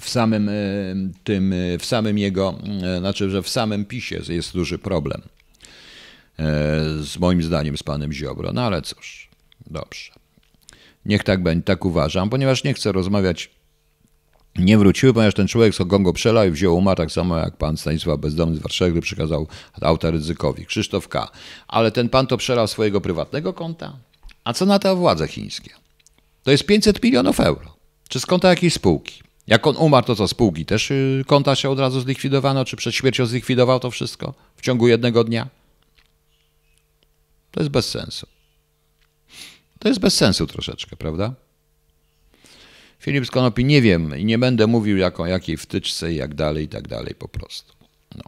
w samym y, tym, w samym jego, znaczy, że w samym PiSie jest duży problem. Z moim zdaniem z panem Ziobro. No ale cóż, dobrze. Niech tak będzie, tak uważam, ponieważ nie chcę rozmawiać nie wróciły, ponieważ ten człowiek z Kongo przelał i wziął umarł tak samo jak pan Stanisław Bezdomny z Warszawy, przekazał auta ryzykowi, Krzysztof K. Ale ten pan to przelał swojego prywatnego konta. A co na to władze chińskie? To jest 500 milionów euro. Czy z konta jakiejś spółki? Jak on umarł, to co, spółki też y, konta się od razu zlikwidowano? Czy przed śmiercią zlikwidował to wszystko w ciągu jednego dnia? To jest bez sensu. To jest bez sensu troszeczkę, prawda? Filip Skonopi nie wiem i nie będę mówił jak o jakiej wtyczce i jak dalej i tak dalej po prostu. No.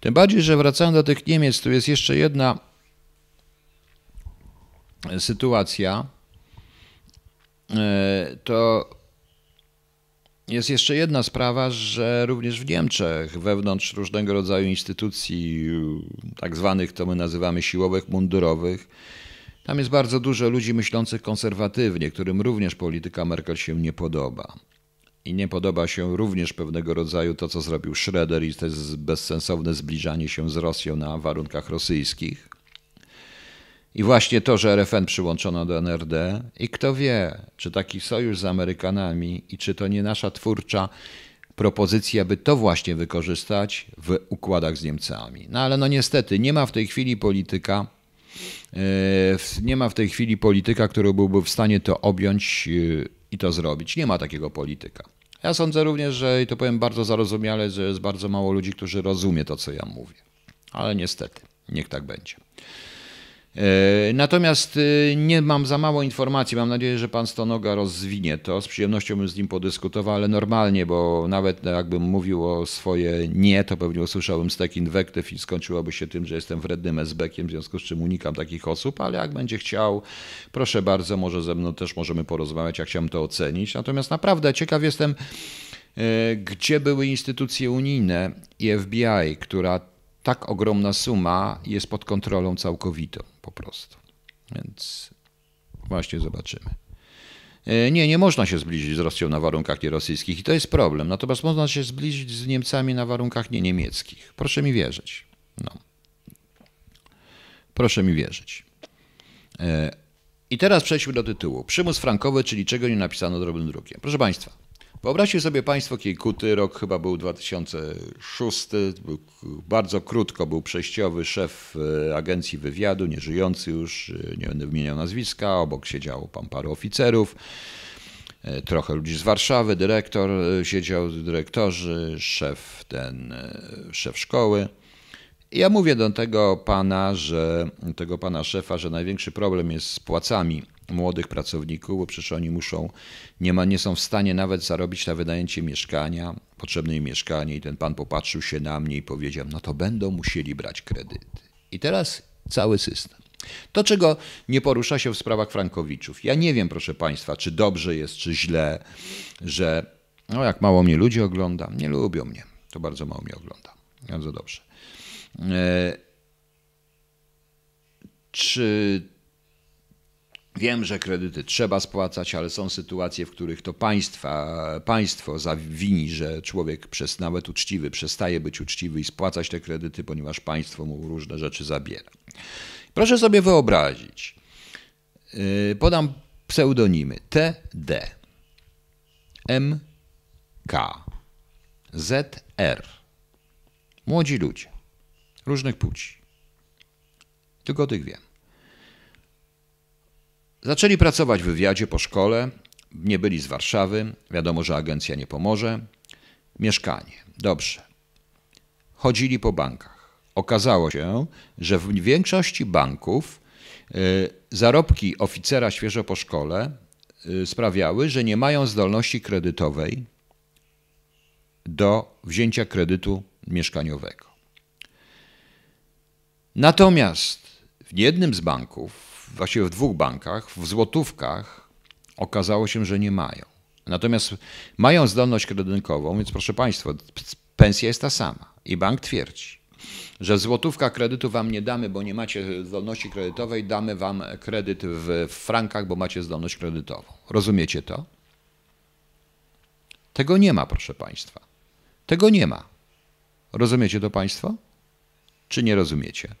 Tym bardziej, że wracając do tych Niemiec, tu jest jeszcze jedna sytuacja. E, to jest jeszcze jedna sprawa, że również w Niemczech, wewnątrz różnego rodzaju instytucji, tak zwanych, to my nazywamy siłowych, mundurowych, tam jest bardzo dużo ludzi myślących konserwatywnie, którym również polityka Merkel się nie podoba. I nie podoba się również pewnego rodzaju to, co zrobił Schroeder i to jest bezsensowne zbliżanie się z Rosją na warunkach rosyjskich. I właśnie to, że RFN przyłączono do NRD i kto wie, czy taki sojusz z Amerykanami i czy to nie nasza twórcza propozycja, by to właśnie wykorzystać w układach z Niemcami. No ale no niestety nie ma w tej chwili polityka, nie ma w tej chwili polityka, który byłby w stanie to objąć e, i to zrobić. Nie ma takiego polityka. Ja sądzę również, że i to powiem bardzo zarozumiale, że jest bardzo mało ludzi, którzy rozumie to, co ja mówię. Ale niestety, niech tak będzie. E, natomiast e, nie mam za mało informacji. Mam nadzieję, że pan Stonoga rozwinie to. Z przyjemnością bym z nim podyskutował, ale normalnie, bo nawet jakbym mówił o swoje nie, to pewnie usłyszałbym stek inwektyw i skończyłoby się tym, że jestem wrednym SB-kiem, w związku z czym unikam takich osób, ale jak będzie chciał, proszę bardzo, może ze mną też możemy porozmawiać, jak chciałem to ocenić. Natomiast naprawdę ciekaw jestem, e, gdzie były instytucje unijne i FBI, która tak ogromna suma jest pod kontrolą całkowitą po prostu. Więc właśnie zobaczymy. E, nie, nie można się zbliżyć z Rosją na warunkach nierosyjskich i to jest problem. Natomiast można się zbliżyć z Niemcami na warunkach nie niemieckich. Proszę mi wierzyć. No. Proszę mi wierzyć. E, I teraz przejdźmy do tytułu. Przymus frankowy, czyli czego nie napisano drobnym drukiem. Proszę Państwa, Wyobraźcie sobie Państwo Kiejkuty, rok chyba był 2006, był, bardzo krótko był przejściowy szef e, agencji wywiadu, nieżyjący już, e, nie będę wymieniał nazwiska, obok siedziało pan paru oficerów, e, trochę ludzi z Warszawy, dyrektor siedział, dyrektorzy, szef ten, szef szkoły. I ja mówię do tego pana, że tego pana szefa, że największy problem jest z płacami młodych pracowników, bo przecież oni muszą, nie, ma, nie są w stanie nawet zarobić na wynajęcie mieszkania, potrzebne im mieszkanie i ten pan popatrzył się na mnie i powiedział, no to będą musieli brać kredyty. I teraz cały system. To, czego nie porusza się w sprawach Frankowiczów. Ja nie wiem, proszę Państwa, czy dobrze jest, czy źle, że no jak mało mnie ludzi ogląda, nie lubią mnie. To bardzo mało mnie ogląda. Bardzo dobrze. E, czy Wiem, że kredyty trzeba spłacać, ale są sytuacje, w których to państwa, państwo zawini, że człowiek przez nawet uczciwy przestaje być uczciwy i spłacać te kredyty, ponieważ państwo mu różne rzeczy zabiera. Proszę sobie wyobrazić, yy, podam pseudonimy TD, MK, ZR. Młodzi ludzie, różnych płci. Tylko tych wiem. Zaczęli pracować w wywiadzie po szkole, nie byli z Warszawy, wiadomo, że agencja nie pomoże. Mieszkanie, dobrze. Chodzili po bankach. Okazało się, że w większości banków y, zarobki oficera świeżo po szkole y, sprawiały, że nie mają zdolności kredytowej do wzięcia kredytu mieszkaniowego. Natomiast w jednym z banków właściwie w dwóch bankach, w złotówkach okazało się, że nie mają. Natomiast mają zdolność kredytową, więc proszę Państwa, pensja jest ta sama. I bank twierdzi, że złotówka kredytu wam nie damy, bo nie macie zdolności kredytowej, damy wam kredyt w frankach, bo macie zdolność kredytową. Rozumiecie to? Tego nie ma, proszę Państwa. Tego nie ma. Rozumiecie to Państwo? Czy nie rozumiecie?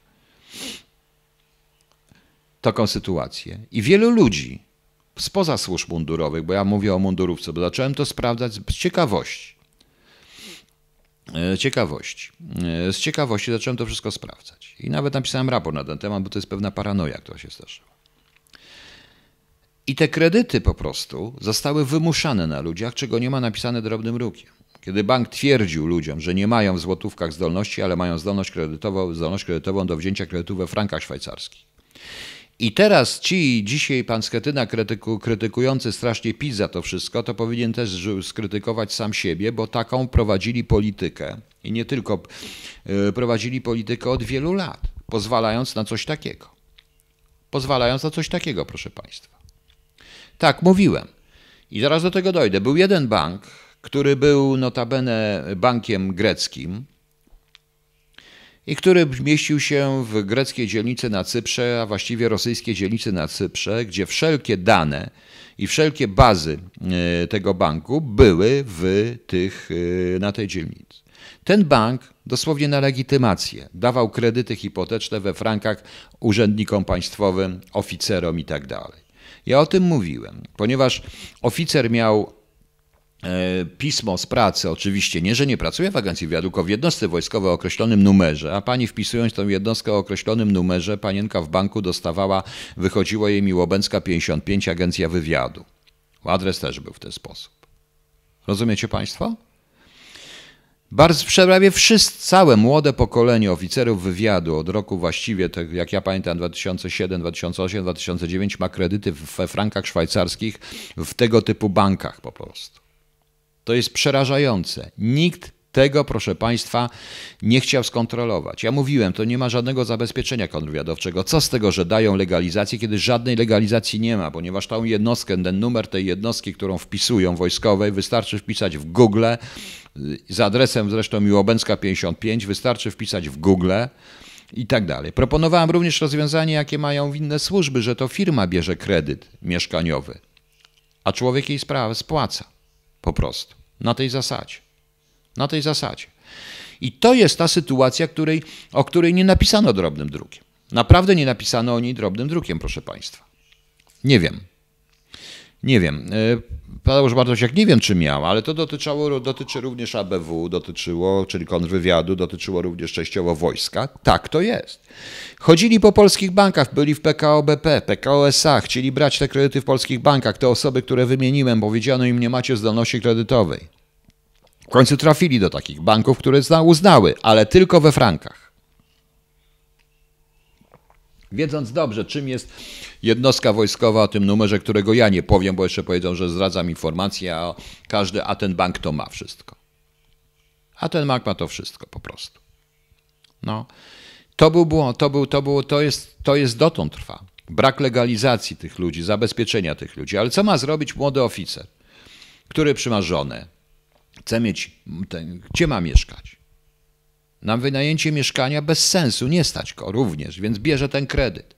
Taką sytuację. I wielu ludzi spoza służb mundurowych, bo ja mówię o mundurówce, bo zacząłem to sprawdzać z ciekawości. E, ciekawości. E, z ciekawości zacząłem to wszystko sprawdzać. I nawet napisałem raport na ten temat, bo to jest pewna paranoja, która się zdarzyła. I te kredyty po prostu zostały wymuszane na ludziach, czego nie ma napisane drobnym rukiem. Kiedy bank twierdził ludziom, że nie mają w złotówkach zdolności, ale mają zdolność kredytową, zdolność kredytową do wzięcia kredytu we frankach szwajcarskich. I teraz ci dzisiaj pan Schetyna krytyku, krytykujący strasznie PiS za to wszystko, to powinien też skrytykować sam siebie, bo taką prowadzili politykę. I nie tylko y, prowadzili politykę od wielu lat, pozwalając na coś takiego. Pozwalając na coś takiego, proszę Państwa. Tak, mówiłem. I zaraz do tego dojdę. Był jeden bank, który był notabene bankiem greckim, i który mieścił się w greckiej dzielnicy na Cyprze, a właściwie rosyjskiej dzielnicy na Cyprze, gdzie wszelkie dane i wszelkie bazy e, tego banku były w tych, e, na tej dzielnicy. Ten bank dosłownie na legitymację dawał kredyty hipoteczne we frankach urzędnikom państwowym, oficerom itd. Tak ja o tym mówiłem, ponieważ oficer miał pismo z pracy, oczywiście nie, że nie pracuje w agencji wywiadu, tylko w jednostce wojskowej o określonym numerze, a pani wpisując tę jednostkę o określonym numerze, panienka w banku dostawała, wychodziło jej Miłobęcka 55, agencja wywiadu. Adres też był w ten sposób. Rozumiecie państwo? Bardzo, prawie wszyscy, całe młode pokolenie oficerów wywiadu od roku właściwie, tak jak ja pamiętam, 2007, 2008, 2009 ma kredyty we frankach szwajcarskich w tego typu bankach po prostu. To jest przerażające. Nikt tego, proszę Państwa, nie chciał skontrolować. Ja mówiłem, to nie ma żadnego zabezpieczenia kontrwywiadowczego. Co z tego, że dają legalizację, kiedy żadnej legalizacji nie ma, ponieważ tą jednostkę, ten numer tej jednostki, którą wpisują wojskowej, wystarczy wpisać w Google, z adresem zresztą Miłobęcka 55, wystarczy wpisać w Google i tak dalej. Proponowałem również rozwiązanie, jakie mają inne służby, że to firma bierze kredyt mieszkaniowy, a człowiek jej spłaca. Po prostu. Na tej zasadzie. Na tej zasadzie. I to jest ta sytuacja, której, o której nie napisano drobnym drukiem. Naprawdę nie napisano o niej drobnym drukiem, proszę Państwa. Nie wiem. Nie wiem. Tadeusz Bartosiak nie wiem, czy miał, ale to dotyczyło, dotyczy również ABW, dotyczyło, czyli kontrwywiadu, dotyczyło również częściowo wojska. Tak to jest. Chodzili po polskich bankach, byli w PKO BP, PKO SA, chcieli brać te kredyty w polskich bankach. Te osoby, które wymieniłem, powiedziano im, nie macie zdolności kredytowej. W końcu trafili do takich banków, które uznały, ale tylko we frankach. Wiedząc dobrze, czym jest jednostka wojskowa o tym numerze, którego ja nie powiem, bo jeszcze powiedzą, że zdradzam informacje, a każdy, a ten bank to ma wszystko. A ten bank ma to wszystko po prostu. No. To był to, był, to, było, to, jest, to jest dotąd trwa. Brak legalizacji tych ludzi, zabezpieczenia tych ludzi. Ale co ma zrobić młody oficer, który trzyma żonę, chce mieć, ten, gdzie ma mieszkać? Na wynajęcie mieszkania bez sensu, nie stać go również, więc bierze ten kredyt.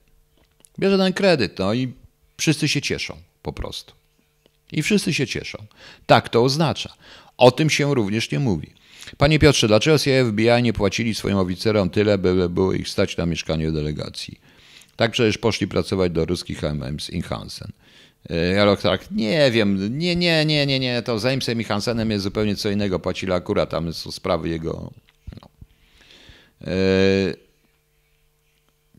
Bierze ten kredyt, no i wszyscy się cieszą po prostu. I wszyscy się cieszą. Tak to oznacza. O tym się również nie mówi. Panie Piotrze, dlaczego CIA FBI nie płacili swoim oficerom tyle, by było ich stać na mieszkanie delegacji? Tak przecież poszli pracować do ruskich MMs in Hansen. Ja tak, nie wiem, nie, nie, nie, nie, nie, to z Aimsem i Hansenem jest zupełnie co innego, płacili akurat, tam są sprawy jego E,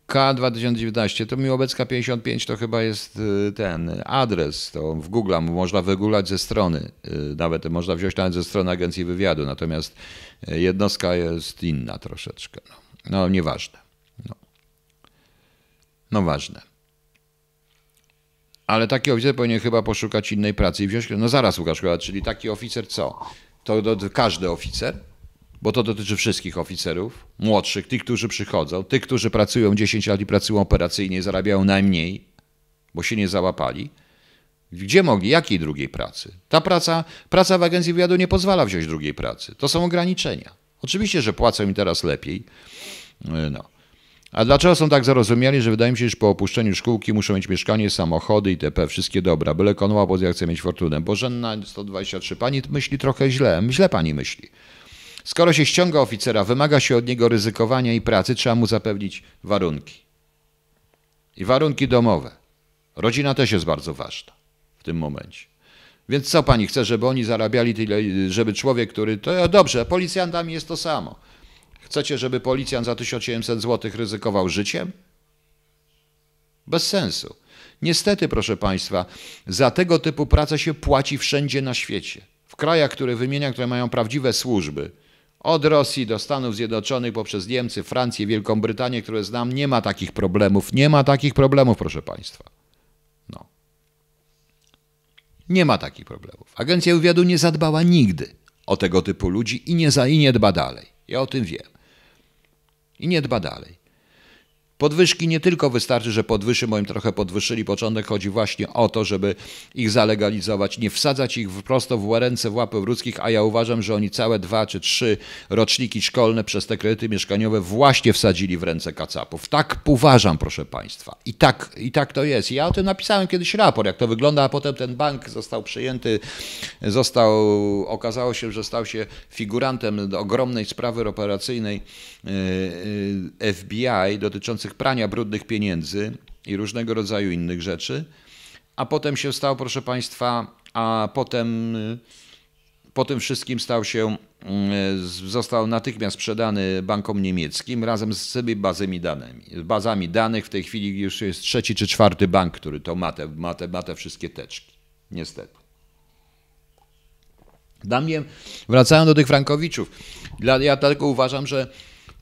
K 2019 to Miłobecka 55 to chyba jest e, ten adres, to w Google można wygooglać ze strony, e, nawet można wziąć nawet ze strony Agencji Wywiadu, natomiast jednostka jest inna troszeczkę. No, no nieważne. No. no ważne. Ale taki oficer powinien chyba poszukać innej pracy i wziąć. No zaraz, Łukasz, czyli taki oficer co? To, to każdy oficer? Bo to dotyczy wszystkich oficerów, młodszych, tych, którzy przychodzą, tych, którzy pracują 10 lat i pracują operacyjnie, zarabiają najmniej, bo się nie załapali. Gdzie mogli? Jakiej drugiej pracy? Ta praca, praca w agencji wywiadu nie pozwala wziąć drugiej pracy. To są ograniczenia. Oczywiście, że płacą im teraz lepiej. No. A dlaczego są tak zarozumiali, że wydaje mi się, że po opuszczeniu szkółki muszą mieć mieszkanie, samochody itp. Wszystkie dobra. Byle konła, bo ja chcę mieć fortunę. Bożenna 123. Pani myśli trochę źle. Źle pani myśli. Skoro się ściąga oficera, wymaga się od niego ryzykowania i pracy, trzeba mu zapewnić warunki. I warunki domowe. Rodzina też jest bardzo ważna w tym momencie. Więc co pani chce, żeby oni zarabiali tyle, żeby człowiek, który. To dobrze, policjantami jest to samo. Chcecie, żeby policjant za 1700 zł ryzykował życiem? Bez sensu. Niestety, proszę Państwa, za tego typu pracę się płaci wszędzie na świecie. W krajach, które wymienia, które mają prawdziwe służby, od Rosji do Stanów Zjednoczonych poprzez Niemcy, Francję, Wielką Brytanię, które znam, nie ma takich problemów. Nie ma takich problemów, proszę Państwa. No. Nie ma takich problemów. Agencja wywiadu nie zadbała nigdy o tego typu ludzi i nie, za, i nie dba dalej. Ja o tym wiem. I nie dba dalej. Podwyżki nie tylko wystarczy, że podwyższy, bo im trochę podwyższyli początek, chodzi właśnie o to, żeby ich zalegalizować, nie wsadzać ich prosto w ręce w łapy wróckich, a ja uważam, że oni całe dwa czy trzy roczniki szkolne przez te kredyty mieszkaniowe właśnie wsadzili w ręce kacapów. Tak uważam, proszę Państwa. I tak, i tak to jest. Ja o tym napisałem kiedyś raport, jak to wygląda, a potem ten bank został przyjęty, został, okazało się, że stał się figurantem ogromnej sprawy operacyjnej e, e, FBI dotyczącej prania brudnych pieniędzy i różnego rodzaju innych rzeczy, a potem się stał, proszę Państwa, a potem po tym wszystkim stał się, mm, został natychmiast sprzedany bankom niemieckim razem z tymi bazami danymi. Bazami danych w tej chwili już jest trzeci czy czwarty bank, który to ma te, ma te, ma te wszystkie teczki. Niestety. Dla mnie, wracając do tych Frankowiczów, ja dlatego uważam, że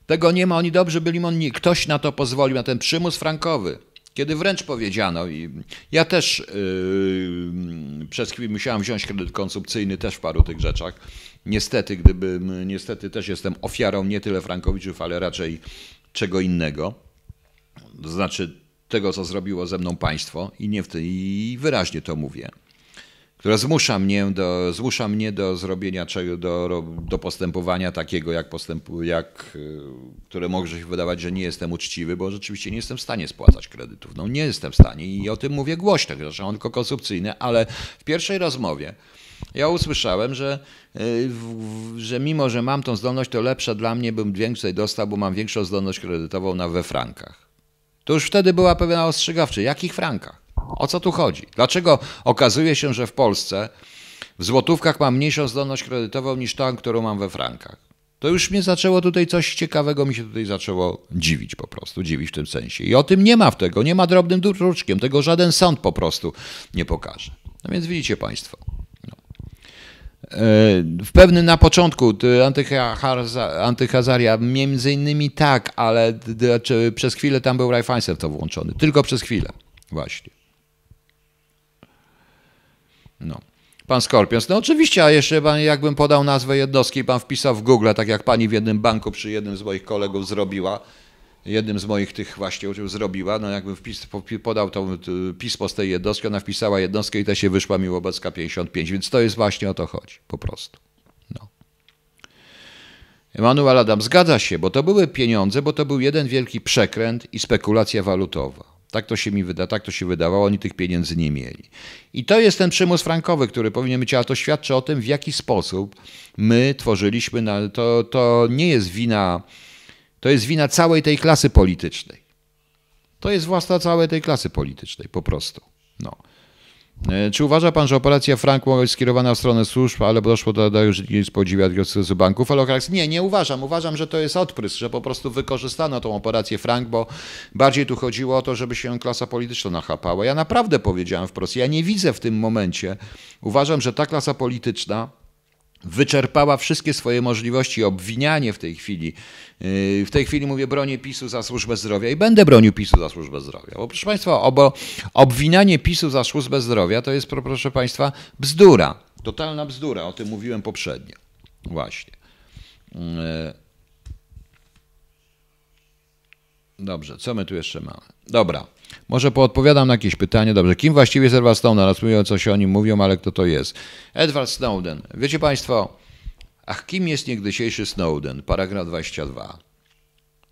tego nie ma, oni dobrze byli mądrzy. Ktoś na to pozwolił, na ten przymus frankowy. Kiedy wręcz powiedziano, i ja też yy, przez chwilę musiałem wziąć kredyt konsumpcyjny też w paru tych rzeczach. Niestety, gdybym, niestety też jestem ofiarą nie tyle Frankowiczów, ale raczej czego innego. To znaczy tego, co zrobiło ze mną państwo i, nie w tej, i wyraźnie to mówię która zmusza mnie do, zmusza mnie do zrobienia czego, do, do postępowania takiego, jak, postępu, jak, y, które może się wydawać, że nie jestem uczciwy, bo rzeczywiście nie jestem w stanie spłacać kredytów. No nie jestem w stanie i o tym mówię głośno, zresztą tylko konsumpcyjne, ale w pierwszej rozmowie ja usłyszałem, że, y, że mimo, że mam tą zdolność, to lepsza dla mnie bym więcej dostał, bo mam większą zdolność kredytową na we frankach. To już wtedy była pewna ostrzegawcza. Jakich frankach? O co tu chodzi? Dlaczego okazuje się, że w Polsce w złotówkach mam mniejszą zdolność kredytową niż tą, którą mam we frankach? To już mnie zaczęło tutaj coś ciekawego, mi się tutaj zaczęło dziwić po prostu, dziwić w tym sensie. I o tym nie ma w tego, nie ma drobnym druczkiem, tego żaden sąd po prostu nie pokaże. No więc widzicie Państwo. No. W pewnym na początku antyhazaria, między innymi tak, ale przez chwilę tam był Raiffeisen to włączony. Tylko przez chwilę, właśnie. No. Pan Skorpions. No oczywiście, a jeszcze pan, jakbym podał nazwę jednostki, pan wpisał w Google, tak jak pani w jednym banku przy jednym z moich kolegów zrobiła, jednym z moich tych właśnie zrobiła, no jakbym wpis, podał to pismo z tej jednostki, ona wpisała jednostkę i to się wyszła mi Łobecka 55, więc to jest właśnie o to chodzi, po prostu. No. Emanuel Adam, zgadza się, bo to były pieniądze, bo to był jeden wielki przekręt i spekulacja walutowa. Tak to się mi wyda, tak to się wydawało, oni tych pieniędzy nie mieli. I to jest ten przymus frankowy, który powinien być, ale to świadczy o tym, w jaki sposób my tworzyliśmy, na, to, to nie jest wina, to jest wina całej tej klasy politycznej. To jest własna całej tej klasy politycznej, po prostu. No. E, czy uważa pan, że operacja Frank mogła być skierowana w stronę służb, ale doszło do, do już nie spodziewać z banków? Ale nie, nie uważam. Uważam, że to jest odprysk, że po prostu wykorzystano tą operację Frank, bo bardziej tu chodziło o to, żeby się klasa polityczna nachapała. Ja naprawdę powiedziałem wprost, ja nie widzę w tym momencie, uważam, że ta klasa polityczna wyczerpała wszystkie swoje możliwości. Obwinianie w tej chwili, yy, w tej chwili mówię, bronię PiSu za służbę zdrowia i będę bronił PiSu za służbę zdrowia. Bo proszę Państwa, obo, obwinianie PiSu za służbę zdrowia to jest, proszę Państwa, bzdura. Totalna bzdura, o tym mówiłem poprzednio. Właśnie. Yy. Dobrze, co my tu jeszcze mamy? Dobra. Może poodpowiadam na jakieś pytanie. Dobrze, kim właściwie jest Edward Snowden? Mówią, co się o nim mówią, ale kto to jest? Edward Snowden. Wiecie Państwo, ach, kim jest niegdysiejszy Snowden? Paragraf 22.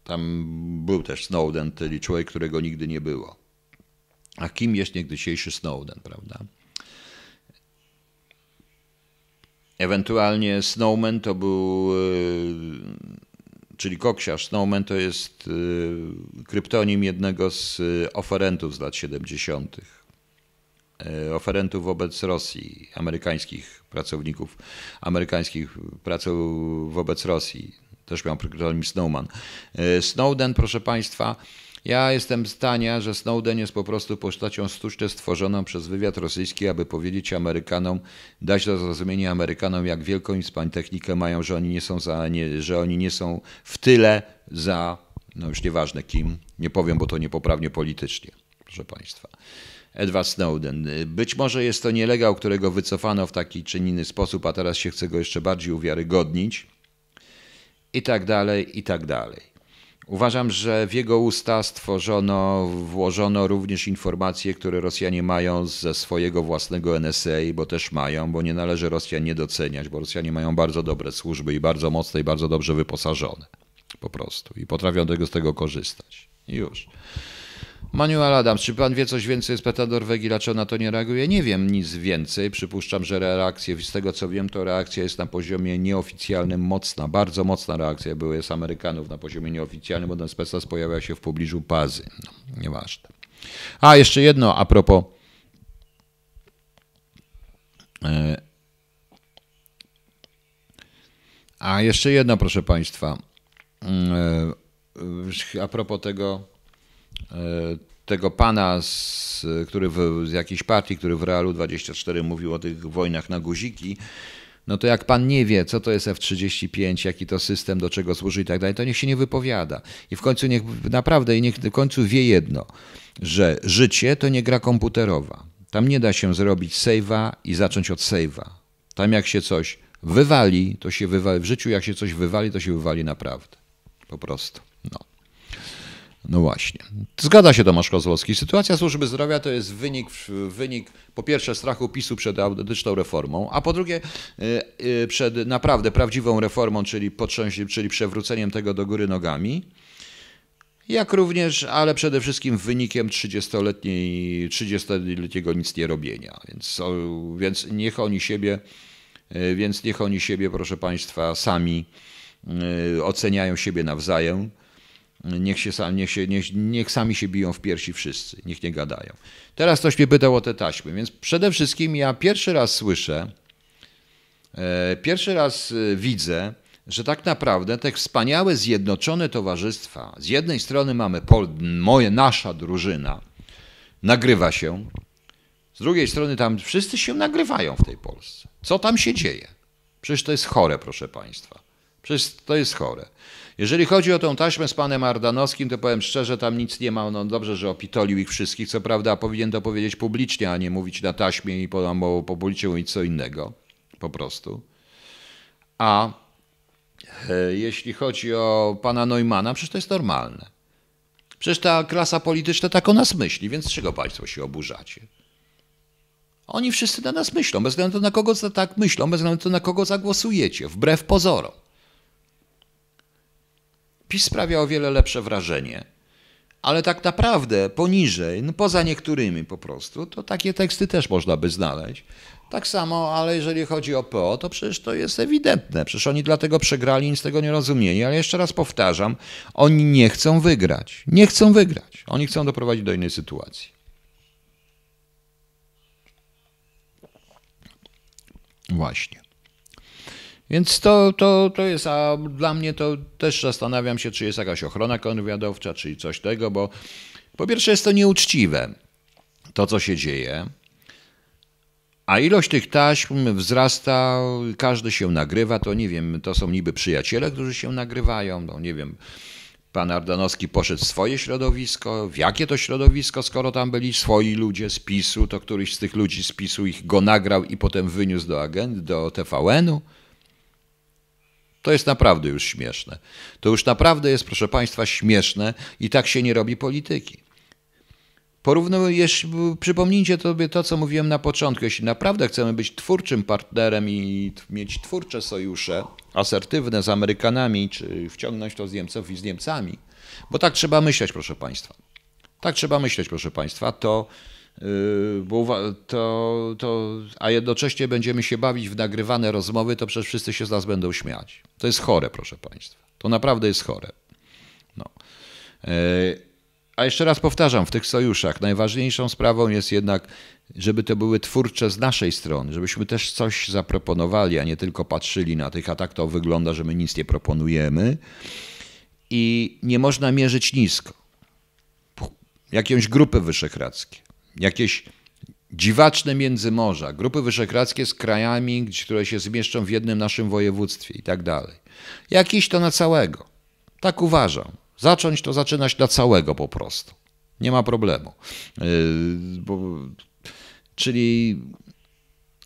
Tam był też Snowden, czyli człowiek, którego nigdy nie było. A kim jest niegdysiejszy Snowden, prawda? Ewentualnie Snowman to był czyli koksiarz Snowman to jest y, kryptonim jednego z y, oferentów z lat 70. Y, oferentów wobec Rosji, amerykańskich pracowników, amerykańskich pracowników wobec Rosji. Też miał kryptonim Snowman. Snowden, proszę Państwa, ja jestem zdania, że Snowden jest po prostu postacią sztucznie stworzoną przez wywiad rosyjski, aby powiedzieć Amerykanom, dać do zrozumienia Amerykanom, jak wielką technikę mają, że oni nie są, za, nie, że oni nie są w tyle za, no już nieważne kim, nie powiem, bo to niepoprawnie politycznie, proszę Państwa. Edward Snowden. Być może jest to nielegał, którego wycofano w taki czy inny sposób, a teraz się chce go jeszcze bardziej uwiarygodnić. I tak dalej, i tak dalej. Uważam, że w jego usta stworzono, włożono również informacje, które Rosjanie mają ze swojego własnego NSA, bo też mają, bo nie należy Rosjan nie doceniać, bo Rosjanie mają bardzo dobre służby i bardzo mocne i bardzo dobrze wyposażone. Po prostu. I potrafią tego, z tego korzystać. Już. Manuel Adams, czy pan wie coś więcej z PETA Norwegii, dlaczego na to nie reaguje? Nie wiem nic więcej. Przypuszczam, że reakcje, z tego co wiem, to reakcja jest na poziomie nieoficjalnym mocna, bardzo mocna reakcja była z Amerykanów na poziomie nieoficjalnym, bo ten specjalist pojawia się w pobliżu Pazy. No, nieważne. A, jeszcze jedno a propos. E, a jeszcze jedno, proszę Państwa. E, a propos tego tego pana, z, który w, z jakiejś partii, który w Realu 24 mówił o tych wojnach na guziki, no to jak pan nie wie, co to jest F-35, jaki to system, do czego służy i tak dalej, to niech się nie wypowiada. I w końcu niech naprawdę, niech w końcu wie jedno, że życie to nie gra komputerowa. Tam nie da się zrobić save'a i zacząć od save'a. Tam jak się coś wywali, to się wywali. W życiu jak się coś wywali, to się wywali naprawdę. Po prostu. No. No właśnie. Zgadza się Tomasz Kozłowski. Sytuacja służby zdrowia to jest wynik, wynik po pierwsze strachu PiSu przed autentyczną reformą, a po drugie y, y, przed naprawdę prawdziwą reformą, czyli, czyli przewróceniem tego do góry nogami. Jak również, ale przede wszystkim wynikiem 30-letniej, 30-letniego nic nie robienia. Więc, więc niech oni siebie, y, więc niech oni siebie, proszę Państwa, sami oceniają siebie nawzajem Niech, się, niech, się, niech, niech sami się biją w piersi wszyscy, niech nie gadają. Teraz ktoś mnie pytał o te taśmy, więc przede wszystkim ja pierwszy raz słyszę, e, pierwszy raz e, widzę, że tak naprawdę te wspaniałe zjednoczone towarzystwa, z jednej strony mamy Pol, moje, nasza drużyna, nagrywa się, z drugiej strony tam wszyscy się nagrywają w tej Polsce. Co tam się dzieje? Przecież to jest chore, proszę Państwa. Przecież to jest chore. Jeżeli chodzi o tą taśmę z panem Ardanowskim, to powiem szczerze, tam nic nie ma. No dobrze, że opitolił ich wszystkich. Co prawda powinien to powiedzieć publicznie, a nie mówić na taśmie i po, po publicznie mówić co innego. Po prostu. A e, jeśli chodzi o pana Neumana, przecież to jest normalne. Przecież ta klasa polityczna tak o nas myśli, więc czego państwo się oburzacie? Oni wszyscy na nas myślą, bez względu na kogo tak myślą, bez względu na kogo zagłosujecie, wbrew pozorom. PiS sprawia o wiele lepsze wrażenie. Ale tak naprawdę poniżej, no poza niektórymi po prostu, to takie teksty też można by znaleźć. Tak samo, ale jeżeli chodzi o PO, to przecież to jest ewidentne. Przecież oni dlatego przegrali, nic tego nie rozumieli. Ale jeszcze raz powtarzam, oni nie chcą wygrać. Nie chcą wygrać. Oni chcą doprowadzić do innej sytuacji. Właśnie. Więc to, to, to jest, a dla mnie to też zastanawiam się, czy jest jakaś ochrona kontrwywiadowcza, czy coś tego, bo po pierwsze jest to nieuczciwe, to co się dzieje, a ilość tych taśm wzrasta, każdy się nagrywa, to nie wiem, to są niby przyjaciele, którzy się nagrywają, no nie wiem, pan Ardanowski poszedł w swoje środowisko, w jakie to środowisko, skoro tam byli swoi ludzie z PiSu, to któryś z tych ludzi z PiSu ich go nagrał i potem wyniósł do agendy, do TVN-u. To jest naprawdę już śmieszne. To już naprawdę jest, proszę Państwa, śmieszne i tak się nie robi polityki. Porównujesz, przypomnijcie sobie to, co mówiłem na początku. Jeśli naprawdę chcemy być twórczym partnerem i mieć twórcze sojusze, asertywne z Amerykanami, czy wciągnąć to z Niemców i z Niemcami, bo tak trzeba myśleć, proszę Państwa. Tak trzeba myśleć, proszę Państwa, to bo to, to, a jednocześnie będziemy się bawić w nagrywane rozmowy, to przecież wszyscy się z nas będą śmiać. To jest chore, proszę Państwa. To naprawdę jest chore. No. Yy, a jeszcze raz powtarzam, w tych sojuszach najważniejszą sprawą jest jednak, żeby to były twórcze z naszej strony, żebyśmy też coś zaproponowali, a nie tylko patrzyli na tych, a tak to wygląda, że my nic nie proponujemy. I nie można mierzyć nisko. Jakąś grupy wyszehradzkie jakieś dziwaczne międzymorza, grupy wyszehradzkie z krajami, które się zmieszczą w jednym naszym województwie i tak dalej. Jakiś to na całego. Tak uważam. Zacząć to zaczynać na całego po prostu. Nie ma problemu. Yy, bo, czyli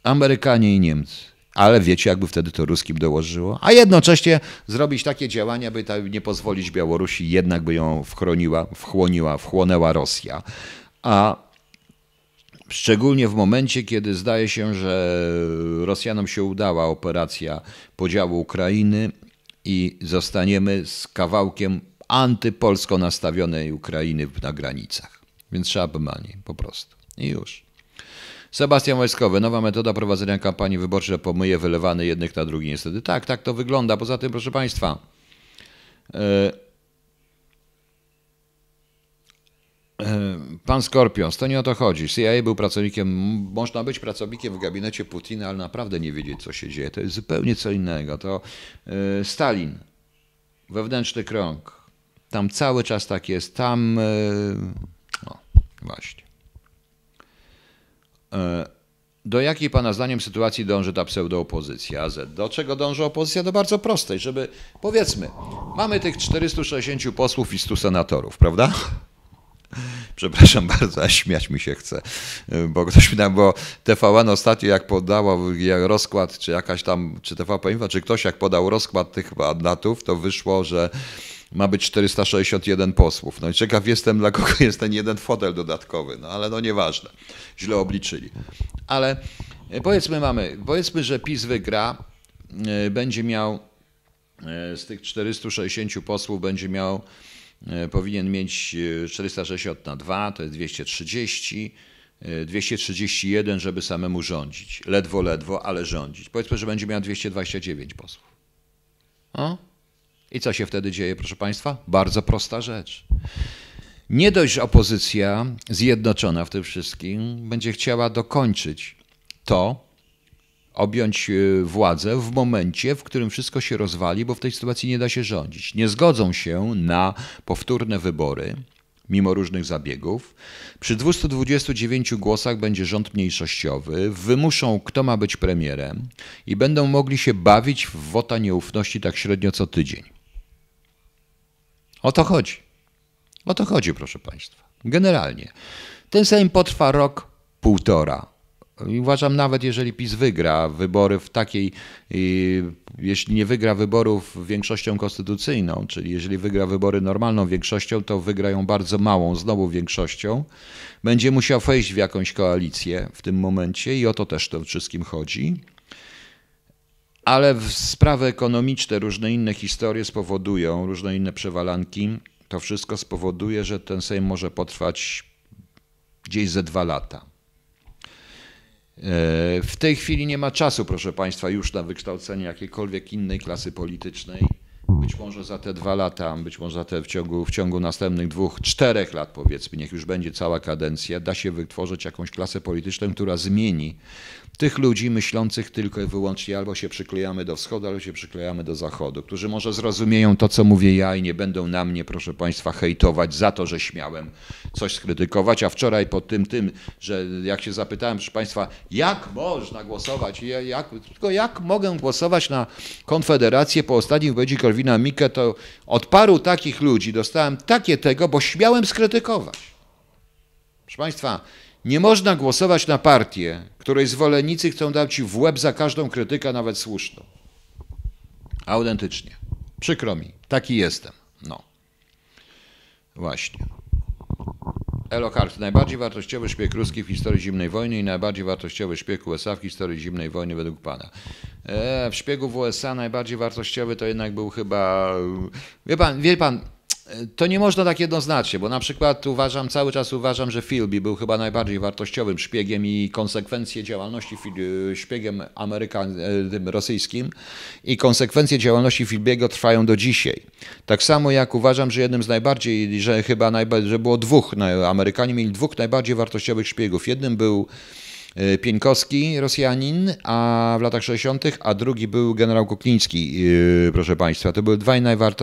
Amerykanie i Niemcy. Ale wiecie, jakby wtedy to ruskim dołożyło? A jednocześnie zrobić takie działania, by nie pozwolić Białorusi, jednak by ją wchroniła, wchłoniła, wchłonęła Rosja. A Szczególnie w momencie, kiedy zdaje się, że Rosjanom się udała operacja podziału Ukrainy i zostaniemy z kawałkiem antypolsko nastawionej Ukrainy na granicach. Więc trzeba pomanie, po prostu. I już. Sebastian Wojskowy, nowa metoda prowadzenia kampanii wyborczej pomyje wylewany jednych na drugi niestety. Tak, tak to wygląda. Poza tym, proszę Państwa, yy, E, pan Skorpions, to nie o to chodzi. CIA był pracownikiem, można być pracownikiem w gabinecie Putina, ale naprawdę nie wiedzieć, co się dzieje. To jest zupełnie co innego. To e, Stalin, wewnętrzny krąg. Tam cały czas tak jest. Tam, e, no właśnie. Do jakiej Pana zdaniem sytuacji dąży ta pseudoopozycja? Do czego dąży opozycja? Do bardzo prostej, żeby, powiedzmy, mamy tych 460 posłów i 100 senatorów, prawda? Przepraszam bardzo, a śmiać mi się chce, bo ktoś mi tam, bo TVN ostatnio jak podała rozkład, czy jakaś tam, czy TVP Info, czy ktoś jak podał rozkład tych mandatów, to wyszło, że ma być 461 posłów. No i ciekaw jestem, dla kogo jest ten jeden fotel dodatkowy, no ale no nieważne, źle obliczyli. Ale e, powiedzmy mamy, powiedzmy, że PiS wygra, e, będzie miał z tych 460 posłów będzie miał powinien mieć 460 e, na 2, to jest 230, 231, e, żeby samemu rządzić. Ledwo, ledwo, ale rządzić. Powiedzmy, że będzie miał 229 posłów. O? I co się wtedy dzieje, proszę Państwa? Bardzo prosta rzecz. Nie dość, opozycja zjednoczona w tym wszystkim będzie chciała dokończyć to, objąć e, władzę w momencie, w którym wszystko się rozwali, bo w tej sytuacji nie da się rządzić. Nie zgodzą się na powtórne wybory, mimo różnych zabiegów. Przy 229 głosach będzie rząd mniejszościowy, wymuszą, kto ma być premierem i będą mogli się bawić w wota nieufności tak średnio co tydzień. O to chodzi. O to chodzi, proszę Państwa. Generalnie. Ten Sejm potrwa rok, półtora. I uważam, nawet jeżeli PiS wygra wybory w takiej, jeśli nie wygra wyborów większością konstytucyjną, czyli jeżeli wygra wybory normalną większością, to wygrają bardzo małą, znowu większością. Będzie musiał wejść w jakąś koalicję w tym momencie i o to też to wszystkim chodzi. Ale sprawy ekonomiczne, różne inne historie spowodują, różne inne przewalanki, to wszystko spowoduje, że ten Sejm może potrwać gdzieś ze dwa lata. E, w tej chwili nie ma czasu, proszę Państwa, już na wykształcenie jakiejkolwiek innej klasy politycznej. Być może za te dwa lata, być może za te w ciągu, w ciągu następnych dwóch, czterech lat, powiedzmy, niech już będzie cała kadencja, da się wytworzyć jakąś klasę polityczną, która zmieni tych ludzi myślących tylko i wyłącznie albo się przyklejamy do wschodu, albo się przyklejamy do zachodu, którzy może zrozumieją to, co mówię ja i nie będą na mnie, proszę Państwa, hejtować za to, że śmiałem coś skrytykować, a wczoraj po tym, tym, że jak się zapytałem, proszę Państwa, jak można głosować, jak, tylko jak mogę głosować na Konfederację po ostatnim wypowiedzi Korwina Mikke, to od paru takich ludzi dostałem takie tego, bo śmiałem skrytykować. Proszę Państwa, nie można głosować na partię, której zwolennicy chcą dać ci w łeb za każdą krytykę, nawet słuszną. Autentycznie. Przykro mi. Taki jestem. No. Właśnie. Elokart, najbardziej wartościowy szpieg ruski w historii zimnej wojny i najbardziej wartościowy szpieg USA w historii zimnej wojny według pana. E, w szpiegu w USA najbardziej wartościowy to jednak był chyba. Wie pan, wie pan, to nie można tak jednoznacznie, bo na przykład uważam, cały czas uważam, że Philby był chyba najbardziej wartościowym szpiegiem i konsekwencje działalności szpiegiem amerykan, tym rosyjskim i konsekwencje działalności Philbiego trwają do dzisiaj. Tak samo jak uważam, że jednym z najbardziej, że chyba najbardziej, że było dwóch, Amerykanie mieli dwóch najbardziej wartościowych szpiegów. Jednym był Pieńkowski, Rosjanin, a w latach 60., a drugi był generał Kukliński, e, proszę Państwa. To były dwaj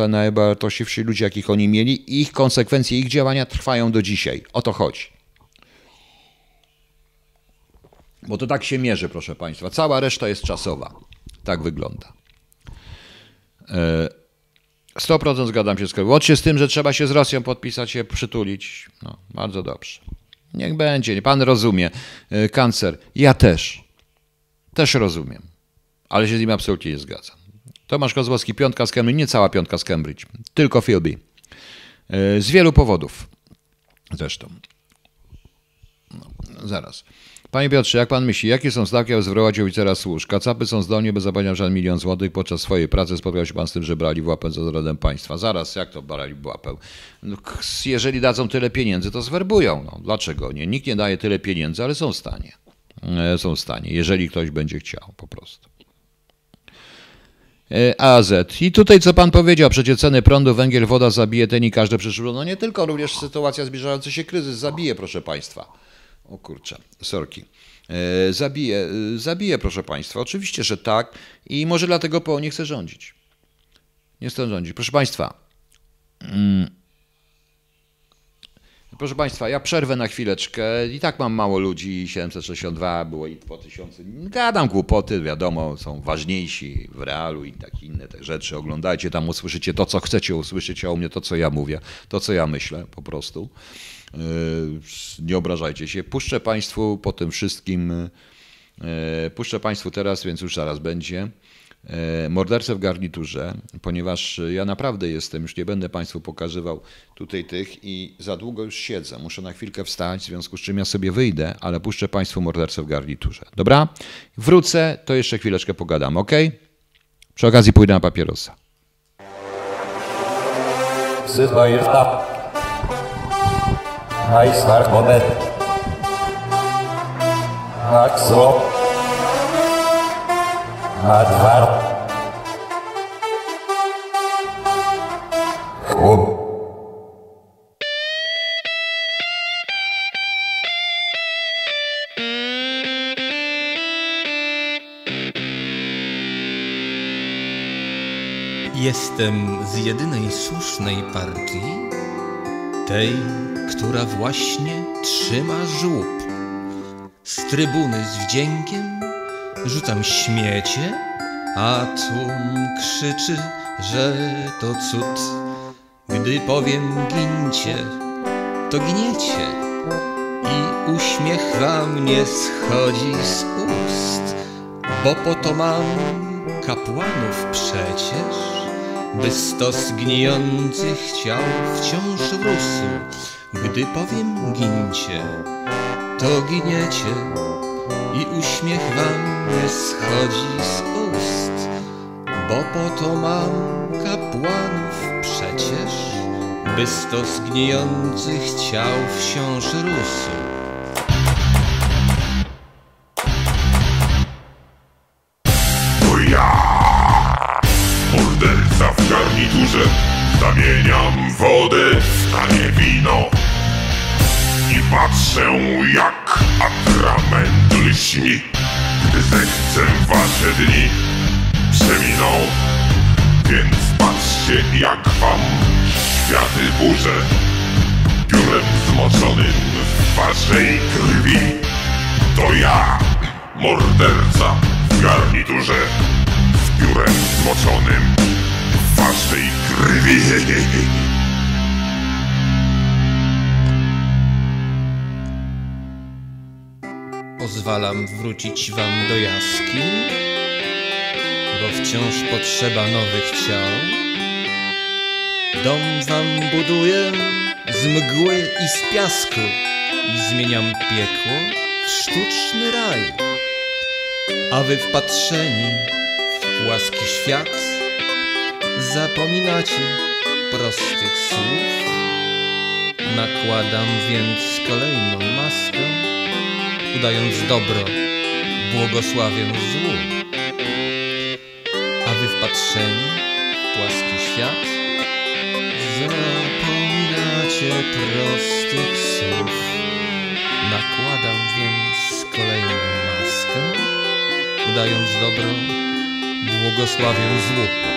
najwartościwsi ludzie, jakich oni mieli. Ich konsekwencje, ich działania trwają do dzisiaj. O to chodzi. Bo to tak się mierzy, proszę Państwa. Cała reszta jest czasowa. Tak wygląda. 100% e, zgadzam się z tym. Łącznie z tym, że trzeba się z Rosją podpisać, się przytulić. No, bardzo dobrze. Niech będzie, pan rozumie. E, kancer. Ja też. Też rozumiem. Ale się z nim absolutnie nie zgadzam. Tomasz Kozłowski, piątka z Cambridge, nie cała piątka z Cambridge, tylko Philby. E, z wielu powodów. Zresztą. No, zaraz. Panie Piotrze, jak pan myśli, jakie są stawki, aby zwrować oficera służb? Kacapy są zdolni, by zapewniać żaden milion złotych. Podczas swojej pracy spotkał się pan z tym, że brali w łapę za państwa. Zaraz, jak to brali w łapę? No, jeżeli dadzą tyle pieniędzy, to zwerbują. No, dlaczego nie? Nikt nie daje tyle pieniędzy, ale są w stanie. E, są w stanie, jeżeli ktoś będzie chciał, po prostu. E, AZ. I tutaj co pan powiedział, przecież ceny prądu, węgiel, woda zabije ten i każde przyszło. No nie tylko, również sytuacja zbliżający się kryzys zabije, proszę państwa. O kurczę, sorki. Zabije, zabije, proszę Państwa. Oczywiście, że tak. I może dlatego PO nie chce rządzić. Nie chce rządzić. Proszę Państwa. Mm, proszę Państwa, ja przerwę na chwileczkę. I tak mam mało ludzi. 762 było i po tysiącu. Gadam głupoty, wiadomo, są ważniejsi w realu i takie inne te rzeczy. Oglądajcie tam, usłyszycie to, co chcecie usłyszeć, a u mnie to, co ja mówię, to, co ja myślę po prostu. E, nie obrażajcie się. Puszczę Państwu po tym wszystkim, e, puszczę Państwu teraz, więc już zaraz będzie, e, mordercę w garniturze, ponieważ ja naprawdę jestem, już nie będę Państwu pokazywał tutaj tych i za długo już siedzę. Muszę na chwilkę wstać, w związku z czym ja sobie wyjdę, ale puszczę Państwu mordercę w garniturze. Dobra? Wrócę, to jeszcze chwileczkę pogadam, ok? Przy okazji pójdę na papierosa. Jest Najstark moment. Axo. O, Jestem z jedynej słusznej partii, tej, która właśnie trzyma żłób. Z trybuny z wdziękiem rzucam śmiecie, a tłum krzyczy, że to cud. Gdy powiem gincie, to gniecie i uśmiech wam nie schodzi z ust, bo po to mam kapłanów przecież by stos gnijących ciał wciąż rósł. Gdy powiem gincie, to giniecie i uśmiech wam nie schodzi z ust, bo po to mam kapłanów przecież, by stos gnijących ciał wciąż rósł. Garniturze, zamieniam wodę w tanie wino i patrzę jak atrament lśni, gdy zechcę wasze dni przeminą, więc patrzcie jak wam światy burzę, piórem zmoczonym w waszej krwi. To ja, morderca w garniturze, z piórem zmoczonym waszej krwi. Pozwalam wrócić wam do jaskiń, bo wciąż potrzeba nowych ciał. Dom wam buduję z mgły i z piasku i zmieniam piekło w sztuczny raj. A wy wpatrzeni w płaski świat zapominacie prostych słów. Nakładam więc kolejną maskę udając dobro, błogosławię złu. A wy wpatrzeni w płaski świat, zapominacie prostych słów. Nakładam więc kolejną maskę, udając dobro, błogosławię złu.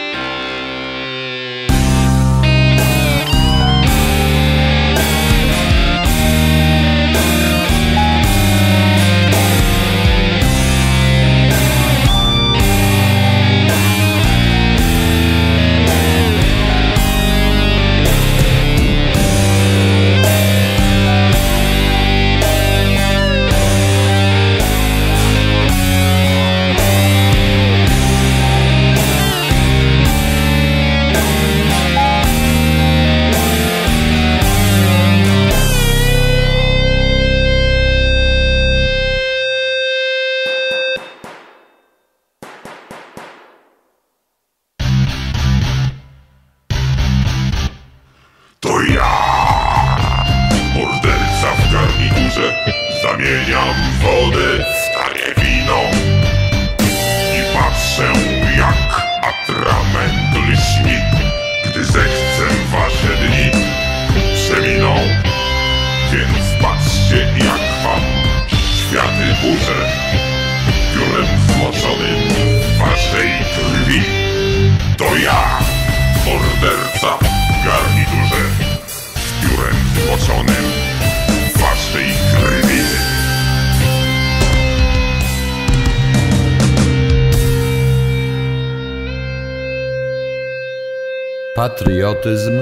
Patriotyzm,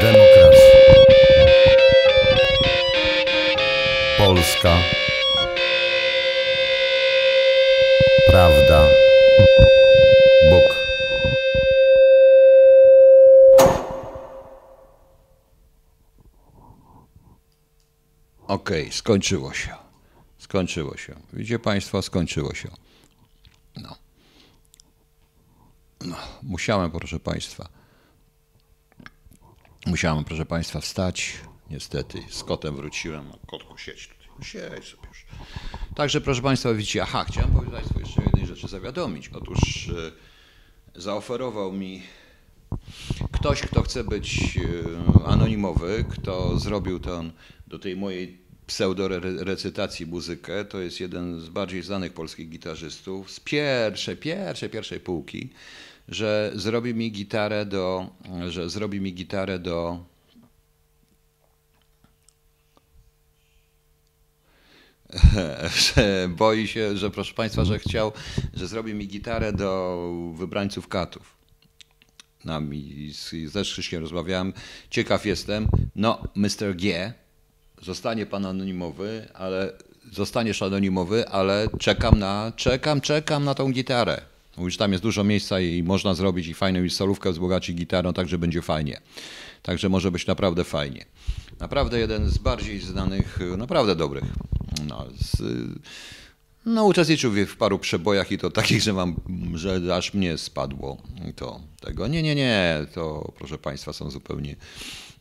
demokracja. Polska, prawda, Bóg. Okej, skończyło się. Skończyło się. Widzicie Państwo, skończyło się. No. No, musiałem, proszę Państwa. Musiałem, proszę Państwa, wstać. Niestety, z kotem wróciłem. a Kotku, siedź tutaj. Siedź sobie już. Także, proszę Państwa, widzicie, aha, chciałem powiedzieć Państwu jeszcze jednej rzeczy zawiadomić. Otóż e, zaoferował mi ktoś, kto chce być e, anonimowy, kto zrobił ten, do tej mojej pseudo-recytacji muzykę, to jest jeden z bardziej znanych polskich gitarzystów z pierwszej, pierwszej, pierwszej półki, że zrobi mi gitarę do, że zrobi mi gitarę do że boi się, że proszę Państwa, że chciał, że zrobi mi gitarę do wybrańców katów. Nami ze Krzyśkiem rozmawiałem. Ciekaw jestem. No, Mr. G, zostanie pan anonimowy, ale zostaniesz anonimowy, ale czekam na, czekam, czekam na tą gitarę. Mówisz, tam jest dużo miejsca i można zrobić i fajną i solówkę wzbogacić gitarą, także będzie fajnie. Także może być naprawdę fajnie. Naprawdę jeden z bardziej znanych, naprawdę dobrych. No, z, no uczestniczył w paru przebojach i to takich, że mam, że aż mnie spadło to tego. Nie, nie, nie, to proszę Państwa są zupełnie,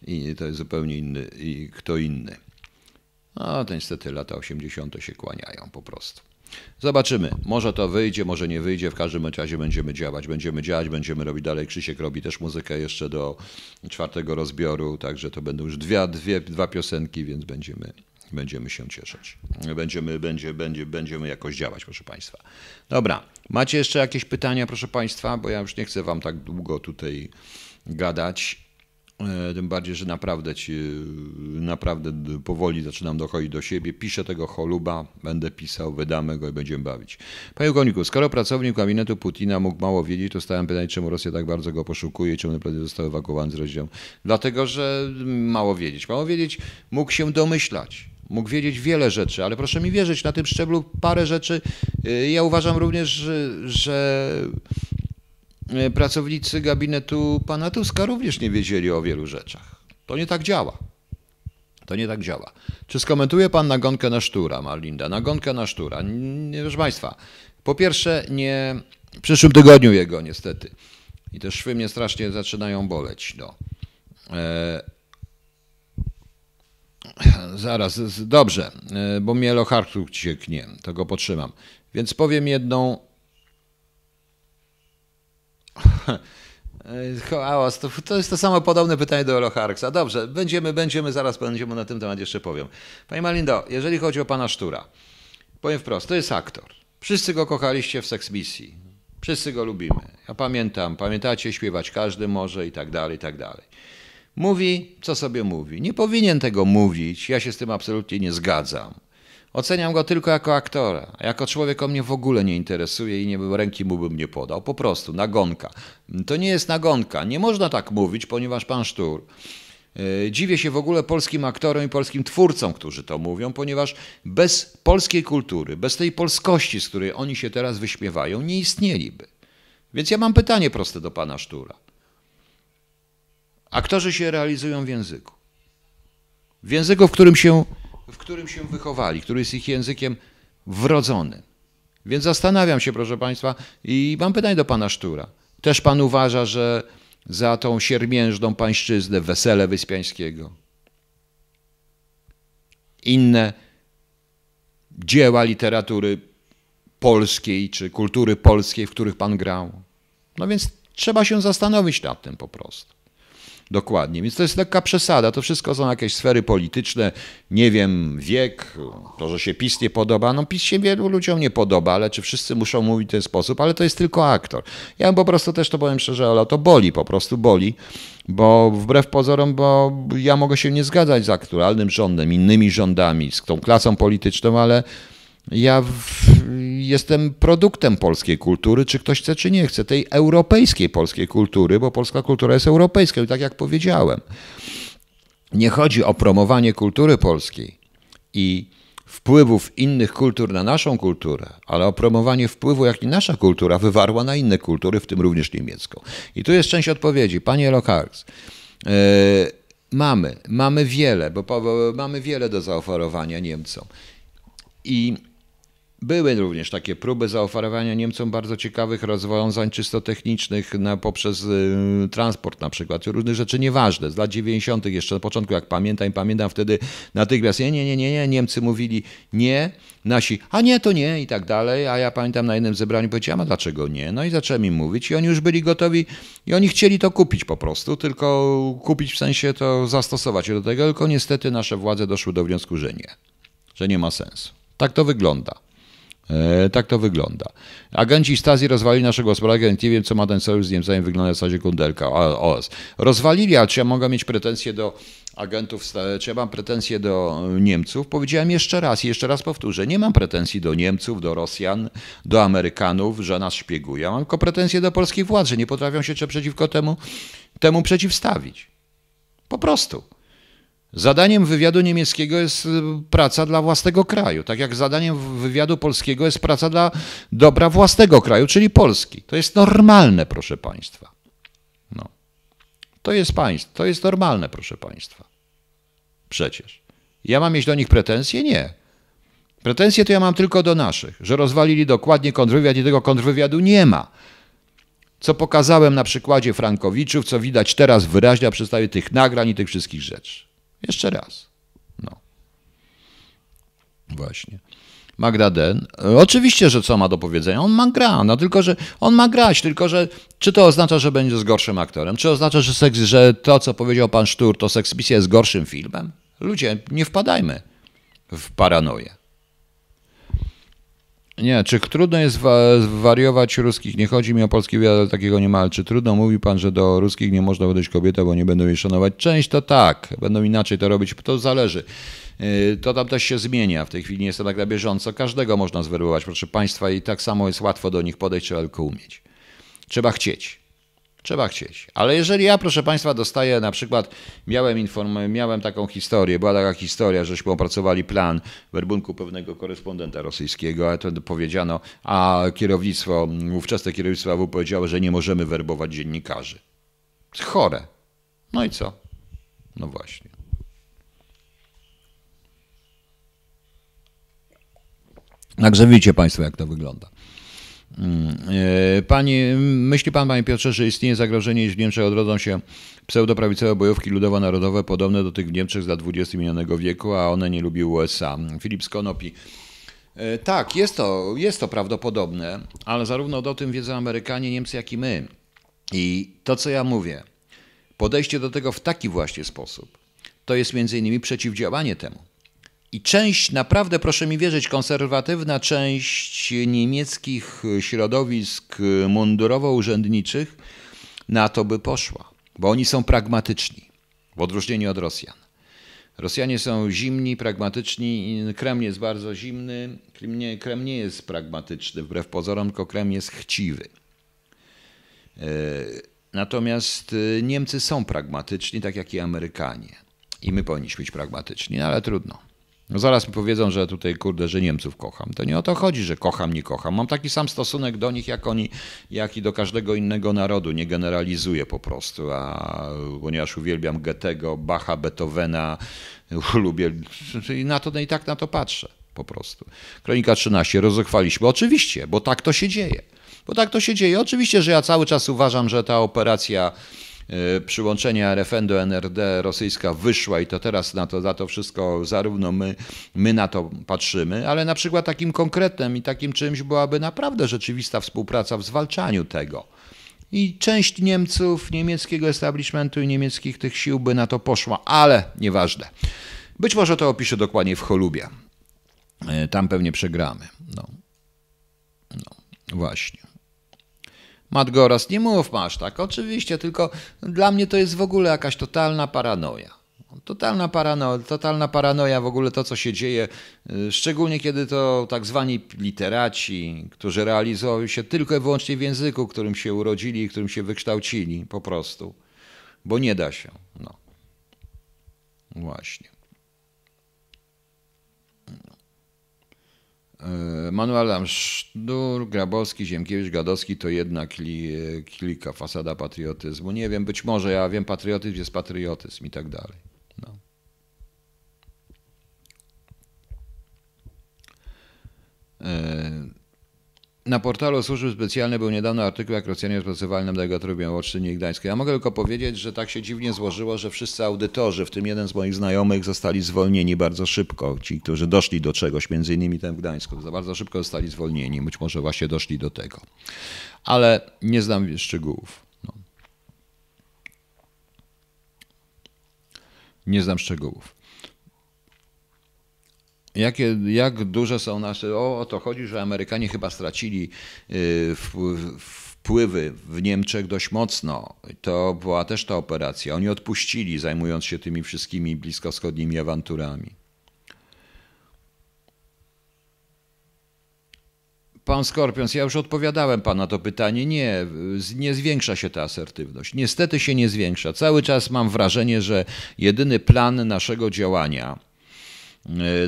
i to jest zupełnie inny, i kto inny. No to niestety lata 80. się kłaniają po prostu. Zobaczymy. Może to wyjdzie, może nie wyjdzie. W każdym razie będziemy działać. Będziemy działać, będziemy robić dalej. Krzysiek robi też muzykę jeszcze do czwartego rozbioru, także to będą już dwie, dwie, dwa piosenki, więc będziemy, będziemy się cieszyć. Będziemy, będzie, będzie, będziemy jakoś działać, proszę Państwa. Dobra. Macie jeszcze jakieś pytania, proszę Państwa? Bo ja już nie chcę Wam tak długo tutaj gadać. E, tym bardziej, że naprawdę ci, naprawdę powoli zaczynam dochodzić do siebie. Piszę tego choluba, będę pisał, wydamy go i będziemy bawić. Panie Goniku, skoro pracownik gabinetu Putina mógł mało wiedzieć, to stałem pytać, czemu Rosja tak bardzo go poszukuje czemu naprawdę został ewakuowany z rozdziału. Dlatego, że mało wiedzieć. Mało wiedzieć mógł się domyślać. Mógł wiedzieć wiele rzeczy, ale proszę mi wierzyć, na tym szczeblu parę rzeczy. Y, ja uważam również, że, E, pracownicy gabinetu pana Tuska również nie wiedzieli o wielu rzeczach. To nie tak działa. To nie tak działa. Czy skomentuje pan nagonkę na Sztura, Marlinda? Nagonkę na Sztura. Nie, proszę państwa, po pierwsze, nie w przyszłym tygodniu jego niestety. I te szwy mnie strasznie zaczynają boleć. No. E... Zaraz, dobrze, e, bo mnie Lochartu cieknie, to go potrzymam. Więc powiem jedną Hałas, to, to jest to samo podobne pytanie do Eloharksa. Dobrze, będziemy, będziemy, zaraz będziemy na tym temat jeszcze powiem. Pani Malindo, jeżeli chodzi o pana Sztura, powiem wprost, to jest aktor. Wszyscy go kochaliście w Sex Misji. Wszyscy go lubimy. Ja pamiętam, pamiętacie, śpiewać każdy może i tak dalej, i tak dalej. Mówi, co sobie mówi. Nie powinien tego mówić, ja się z tym absolutnie nie zgadzam. Oceniam go tylko jako aktora. Jako człowiek mnie w ogóle nie interesuje i nie ręki mu bym nie podał. Po prostu nagonka. To nie jest nagonka. Nie można tak mówić, ponieważ pan Sztur. E, dziwię się w ogóle polskim aktorom i polskim twórcom, którzy to mówią, ponieważ bez polskiej kultury, bez tej polskości, z której oni się teraz wyśmiewają, nie istnieliby. Więc ja mam pytanie proste do pana Sztura. Aktorzy się realizują w języku. W języku, w którym się w którym się wychowali, który jest ich językiem wrodzonym. Więc zastanawiam się, proszę Państwa, i mam pytanie do Pana Sztura. Też Pan uważa, że za tą siermiężną pańszczyznę, wesele Wyspiańskiego, inne dzieła literatury polskiej czy kultury polskiej, w których Pan grał? No więc trzeba się zastanowić nad tym po prostu. Dokładnie, więc to jest lekka przesada. To wszystko są jakieś sfery polityczne, nie wiem, wiek, to, że się PiS nie podoba. No PiS się wielu ludziom nie podoba, ale czy wszyscy muszą mówić w ten sposób? Ale to jest tylko aktor. Ja po prostu też to powiem szczerze, ale to boli, po prostu boli, bo wbrew pozorom, bo ja mogę się nie zgadzać z aktualnym rządem, innymi rządami, z tą klasą polityczną, ale ja w, jestem produktem polskiej kultury, czy ktoś chce, czy nie chce, tej europejskiej polskiej kultury, bo polska kultura jest europejska i tak jak powiedziałem, nie chodzi o promowanie kultury polskiej i wpływów innych kultur na naszą kulturę, ale o promowanie wpływu, jaki nasza kultura wywarła na inne kultury, w tym również niemiecką. I tu jest część odpowiedzi. Panie Lokars, yy, mamy, mamy wiele, bo, bo mamy wiele do zaoferowania Niemcom. I były również takie próby zaoferowania Niemcom bardzo ciekawych rozwiązań czysto technicznych na, poprzez y, transport na przykład, różne rzeczy nieważne. Z lat 90. jeszcze na początku, jak pamiętam, pamiętam wtedy natychmiast nie, nie, nie, nie, nie, Niemcy mówili nie, nasi, a nie, to nie i tak dalej, a ja pamiętam na jednym zebraniu powiedziałem, a dlaczego nie? No i zacząłem im mówić i oni już byli gotowi i oni chcieli to kupić po prostu, tylko kupić w sensie to zastosować do tego, tylko niestety nasze władze doszły do wniosku, że nie, że nie ma sensu. Tak to wygląda. E, tak to wygląda. Agenci Stazji rozwalili naszą gospodarkę, nie wiem, co ma ten sojusz z Niemcami, wygląda w zasadzie kundelka. OS. Rozwalili, ale czy ja mogę mieć pretensje do agentów, czy ja mam pretensje do Niemców? Powiedziałem jeszcze raz i jeszcze raz powtórzę. Nie mam pretensji do Niemców, do Rosjan, do Amerykanów, że nas szpiegują. Mam tylko pretensje do polskich władz, że nie potrafią się przeciwko temu, temu przeciwstawić. Po prostu. Zadaniem wywiadu niemieckiego jest y, praca dla własnego kraju, tak jak zadaniem wywiadu polskiego jest praca dla dobra własnego kraju, czyli Polski. To jest normalne, proszę Państwa. No. To jest państw, to jest normalne, proszę Państwa. Przecież. Ja mam mieć do nich pretensje? Nie. Pretensje to ja mam tylko do naszych, że rozwalili dokładnie kontrwywiad i tego kontrwywiadu nie ma. Co pokazałem na przykładzie Frankowiczów, co widać teraz wyraźnie na podstawie tych nagrań i tych wszystkich rzeczy. Jeszcze raz. No. Właśnie. Magda Den. Oczywiście, że co ma do powiedzenia? On ma gra, no tylko, że on ma grać, tylko, że czy to oznacza, że będzie z gorszym aktorem? Czy oznacza, że, seks, że to, co powiedział pan Sztur, to Seksmisja jest gorszym filmem? Ludzie, nie wpadajmy w paranoję. Nie, czy trudno jest wa- wariować ruskich? Nie chodzi mi o polski wywiad, ale takiego nie ma. Ale czy trudno mówi pan, że do ruskich nie można podejść kobieta, bo nie będą jej szanować? Część to tak, będą inaczej to robić, to zależy. Yy, To tam też się zmienia. W tej chwili nie jest to tak na bieżąco. Każdego można zwerybować, proszę państwa, i tak samo jest łatwo do nich podejść, trzeba tylko umieć. Trzeba chcieć. Trzeba chcieć. Ale jeżeli ja, proszę Państwa, dostaję na przykład, miałem, inform- miałem taką historię, była taka historia, żeśmy opracowali plan werbunku pewnego korespondenta rosyjskiego, a to powiedziano, a kierownictwo, ówczesne kierownictwo AW powiedziało, że nie możemy werbować dziennikarzy. Chore. No i co? No właśnie. Także widzicie Państwo, jak to wygląda. E, Pani, myśli pan, panie Piotrze, że istnieje zagrożenie, iż w Niemczech odrodzą się pseudoprawicowe bojówki ludowo-narodowe, podobne do tych w Niemczech z lat 20 minionego wieku, a one nie lubiły USA. Filip Skonopi. E, Tak, jest to, jest to prawdopodobne, ale zarówno o tym wiedzą Amerykanie, Niemcy, jak i my. I to, co ja mówię, podejście do tego w taki właśnie sposób, to jest między innymi przeciwdziałanie temu. I część, naprawdę proszę mi wierzyć, konserwatywna część niemieckich środowisk mundurowo-urzędniczych na to by poszła, bo oni są pragmatyczni, w odróżnieniu od Rosjan. Rosjanie są zimni, pragmatyczni, Kreml jest bardzo zimny, Kreml nie jest pragmatyczny, wbrew pozorom, tylko Kreml jest chciwy. E, Natomiast e, Niemcy są pragmatyczni, tak jak i Amerykanie. I my powinniśmy być pragmatyczni, no ale trudno. No zaraz mi powiedzą, że tutaj, kurde, że Niemców kocham. To nie o to chodzi, że kocham, nie kocham. Mam taki sam stosunek do nich, jak oni, jak i do każdego innego narodu. Nie generalizuję po prostu, a ponieważ uwielbiam Goethego, Bacha, Beethovena, lubię, i na to, no i tak na to patrzę po prostu. Kronika 13, rozuchwaliśmy. Oczywiście, bo tak to się dzieje. Bo tak to się dzieje. Oczywiście, że ja cały czas uważam, że ta operacja przyłączenia RFN do NRD rosyjska wyszła i to teraz na to, za to wszystko zarówno my, my na to patrzymy, ale na przykład takim konkretnym i takim czymś byłaby naprawdę rzeczywista współpraca w zwalczaniu tego. I część Niemców, niemieckiego establishmentu i niemieckich tych sił by na to poszła, ale nieważne. Być może to opiszę dokładnie w Cholubie. E, Tam pewnie przegramy. No, no właśnie. Matt Goras, nie mów masz tak, oczywiście, tylko dla mnie to jest w ogóle jakaś totalna paranoja. Totalna paranoja, totalna paranoja w ogóle to, co się dzieje, y, szczególnie kiedy to tak zwani literaci, którzy realizują się tylko i wyłącznie w języku, którym się urodzili i którym się wykształcili, po prostu. Bo nie da się. No. Właśnie. E, Manuel Adam Sztur, Grabowski, Ziemkiewicz, Gadowski to jedna kli, klika, fasada patriotyzmu. Nie wiem, być może ja wiem, patriotyzm jest patriotyzm i tak dalej. No. Na portalu Służby Specjalnej był niedawno artykuł, jak Rosjanie rozpracowali nam Delegatorium Olsztynie i Gdańsku. Ja mogę tylko powiedzieć, że tak się dziwnie złożyło, że wszyscy audytorzy, w tym jeden z moich znajomych, zostali zwolnieni bardzo szybko. Ci, którzy doszli do czegoś, między innymi ten w Gdańsku, za bardzo szybko zostali zwolnieni. Być może właśnie doszli do tego. Ale nie znam szczegółów. No. Nie znam szczegółów. Jakie, jak duże są nasze. O, o to chodzi, że Amerykanie chyba stracili y, wpływy w Niemczech dość mocno. To była też ta operacja. Oni odpuścili, zajmując się tymi wszystkimi bliskowschodnimi awanturami. Pan Skorpions, ja już odpowiadałem Pana to pytanie. Nie, nie zwiększa się ta asertywność. Niestety się nie zwiększa. Cały czas mam wrażenie, że jedyny plan naszego działania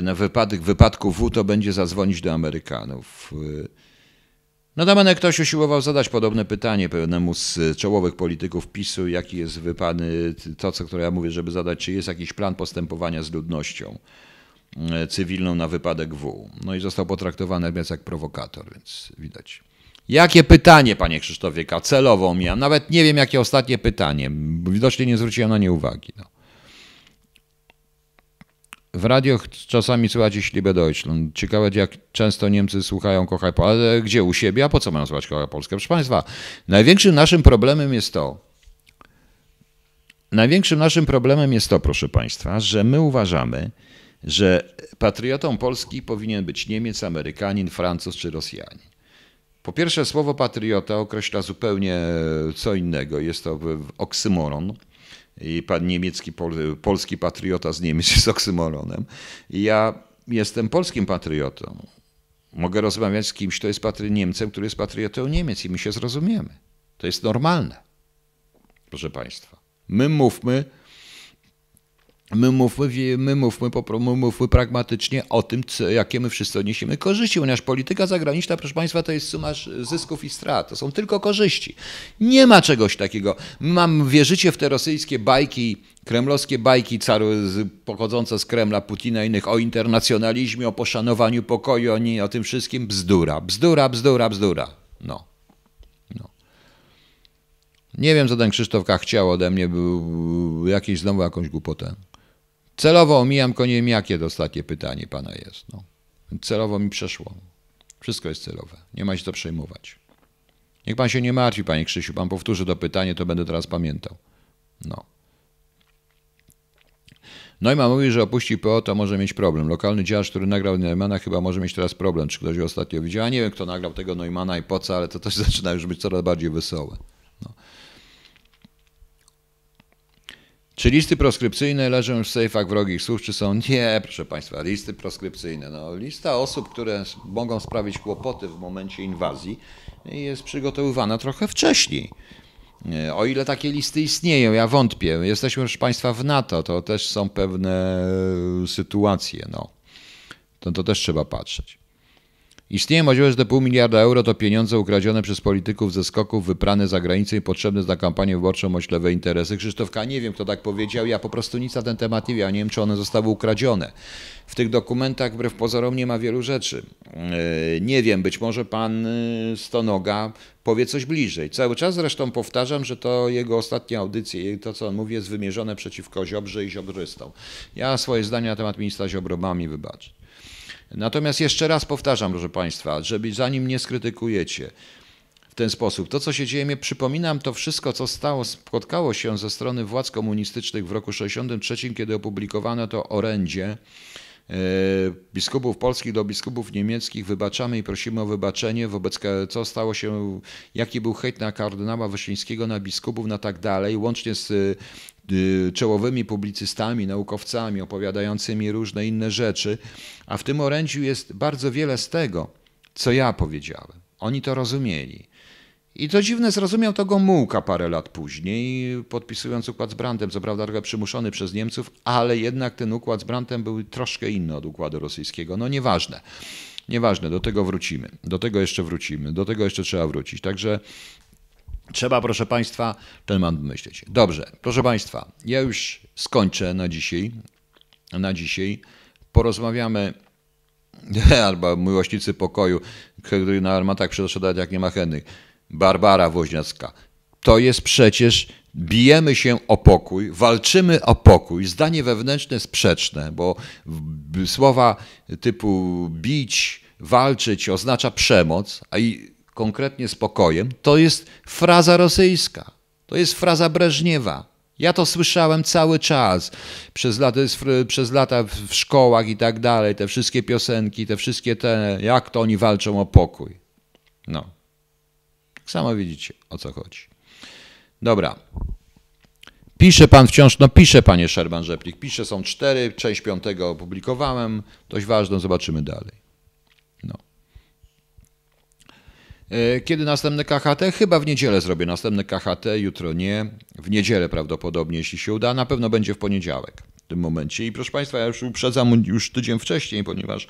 na wypadek, wypadku W to będzie zadzwonić do Amerykanów. E, Notabene ktoś usiłował zadać podobne pytanie pewnemu z czołowych polityków PiSu, jaki jest wypany, to co które ja mówię, żeby zadać, czy jest jakiś plan postępowania z ludnością e, cywilną na wypadek W. No i został potraktowany jak prowokator, więc widać. Jakie pytanie, panie Krzysztofie K? Celowo miałem. Nawet nie wiem, jakie ostatnie pytanie. Widocznie nie zwróciłem na nie uwagi. No. W radioch czasami słychać Liebe Deutschland. Ciekawe, jak często Niemcy słuchają Kochaj Polskę. Ale gdzie? U siebie? A po co mają słuchać Kochaj Polskę? Proszę Państwa, największym naszym problemem jest to, największym naszym problemem jest to, proszę Państwa, że my uważamy, że patriotą Polski powinien być Niemiec, Amerykanin, Francuz czy Rosjanin. Po pierwsze, słowo patriota określa zupełnie co innego. Jest to oksymoron i pan niemiecki, pol, polski patriota z Niemiec jest oksymoronem. I ja jestem polskim patriotą. Mogę rozmawiać z kimś, kto jest patry Niemcem, który jest patriotą Niemiec i my się zrozumiemy. To jest normalne, proszę Państwa. My mówmy My mówmy, my, mówmy, my mówmy pragmatycznie o tym, co, jakie my wszyscy odniesiemy korzyści, ponieważ polityka zagraniczna, proszę Państwa, to jest suma zysków i strat. To są tylko korzyści. Nie ma czegoś takiego. Mam, wierzycie w te rosyjskie bajki, kremlowskie bajki caru, pochodzące z Kremla, Putina i innych o internacjonalizmie, o poszanowaniu pokoju, o, nie, o tym wszystkim. Bzdura, bzdura, bzdura, bzdura. No. no. Nie wiem, co ten Krzysztof chciał ode mnie, był jakieś znowu jakąś głupotę. Celowo omijam, tylko nie wiem jakie ostatnie pytanie pana jest. No. Celowo mi przeszło. Wszystko jest celowe. Nie ma się co przejmować. Niech pan się nie martwi, panie Krzysiu. Pan powtórzy to pytanie, to będę teraz pamiętał. No. Neumann mówi, że opuści PO, to może mieć problem. Lokalny działacz, który nagrał Neumana, chyba może mieć teraz problem. Czy ktoś ostatnio widział? Ja nie wiem, kto nagrał tego Neumana i po co, ale to też zaczyna już być coraz bardziej wesołe. Czy listy proskrypcyjne leżą już w sejfach wrogich służb, czy są? Nie, proszę Państwa, listy proskrypcyjne. No, lista osób, które mogą sprawić kłopoty w momencie inwazji jest przygotowywana trochę wcześniej. O ile takie listy istnieją, ja wątpię. Jesteśmy, proszę Państwa, w NATO, to też są pewne sytuacje. No. To, to też trzeba patrzeć. Istnieje możliwość, że te pół miliarda euro to pieniądze ukradzione przez polityków ze skoków, wyprane za granicę i potrzebne za kampanię wyborczą o lewe interesy. Krzysztofka, nie wiem, kto tak powiedział. Ja po prostu nic na ten temat nie wiem. Nie wiem, czy one zostały ukradzione. W tych dokumentach, wbrew pozorom, nie ma wielu rzeczy. E, nie wiem, być może pan e, Stonoga powie coś bliżej. Cały czas zresztą powtarzam, że to jego ostatnie audycje, to co on mówi, jest wymierzone przeciwko Ziobrze i Ziobrystom. Ja swoje zdania na temat ministra Ziobro mam i wybaczę. Natomiast jeszcze raz powtarzam, proszę Państwa, żeby zanim nie skrytykujecie w ten sposób, to co się dzieje, mnie przypominam to wszystko, co stało, spotkało się ze strony władz komunistycznych w roku 1963, kiedy opublikowano to orędzie e, biskupów polskich do biskupów niemieckich. Wybaczamy i prosimy o wybaczenie wobec co stało się, jaki był hejt na kardynała Wyszyńskiego, na biskupów, na tak dalej, łącznie z czołowymi publicystami, naukowcami opowiadającymi różne inne rzeczy, a w tym orędziu jest bardzo wiele z tego, co ja powiedziałem. Oni to rozumieli. I to dziwne, zrozumiał to Gomułka parę lat później, podpisując układ z Brandem, co prawda trochę przymuszony przez Niemców, ale jednak ten układ z Brandem był troszkę inny od układu rosyjskiego. No nieważne. Nieważne, do tego wrócimy. Do tego jeszcze wrócimy. Do tego jeszcze trzeba wrócić. Także Trzeba, proszę Państwa, ten mam myśleć. Dobrze, proszę Państwa, ja już skończę na dzisiaj. Na dzisiaj porozmawiamy albo miłośnicy pokoju, który na armatach przyszedł jak nie ma chętnych. Barbara Woźniacka. To jest przecież, bijemy się o pokój, walczymy o pokój, zdanie wewnętrzne sprzeczne, bo słowa typu bić, walczyć oznacza przemoc, a i konkretnie spokojem, to jest fraza rosyjska, to jest fraza Breżniewa. Ja to słyszałem cały czas przez lata, przez lata w szkołach i tak dalej, te wszystkie piosenki, te wszystkie te, jak to oni walczą o pokój. No. Tak samo widzicie, o co chodzi. Dobra. Pisze pan wciąż, no pisze panie Szerban Rzeplik, pisze, są cztery, część piątego opublikowałem, dość ważną, zobaczymy dalej. E, kiedy następne KHT? Chyba w niedzielę zrobię następne KHT, jutro nie. W niedzielę prawdopodobnie, jeśli się uda. Na pewno będzie w poniedziałek w tym momencie. I proszę Państwa, ja już uprzedzam już tydzień wcześniej, ponieważ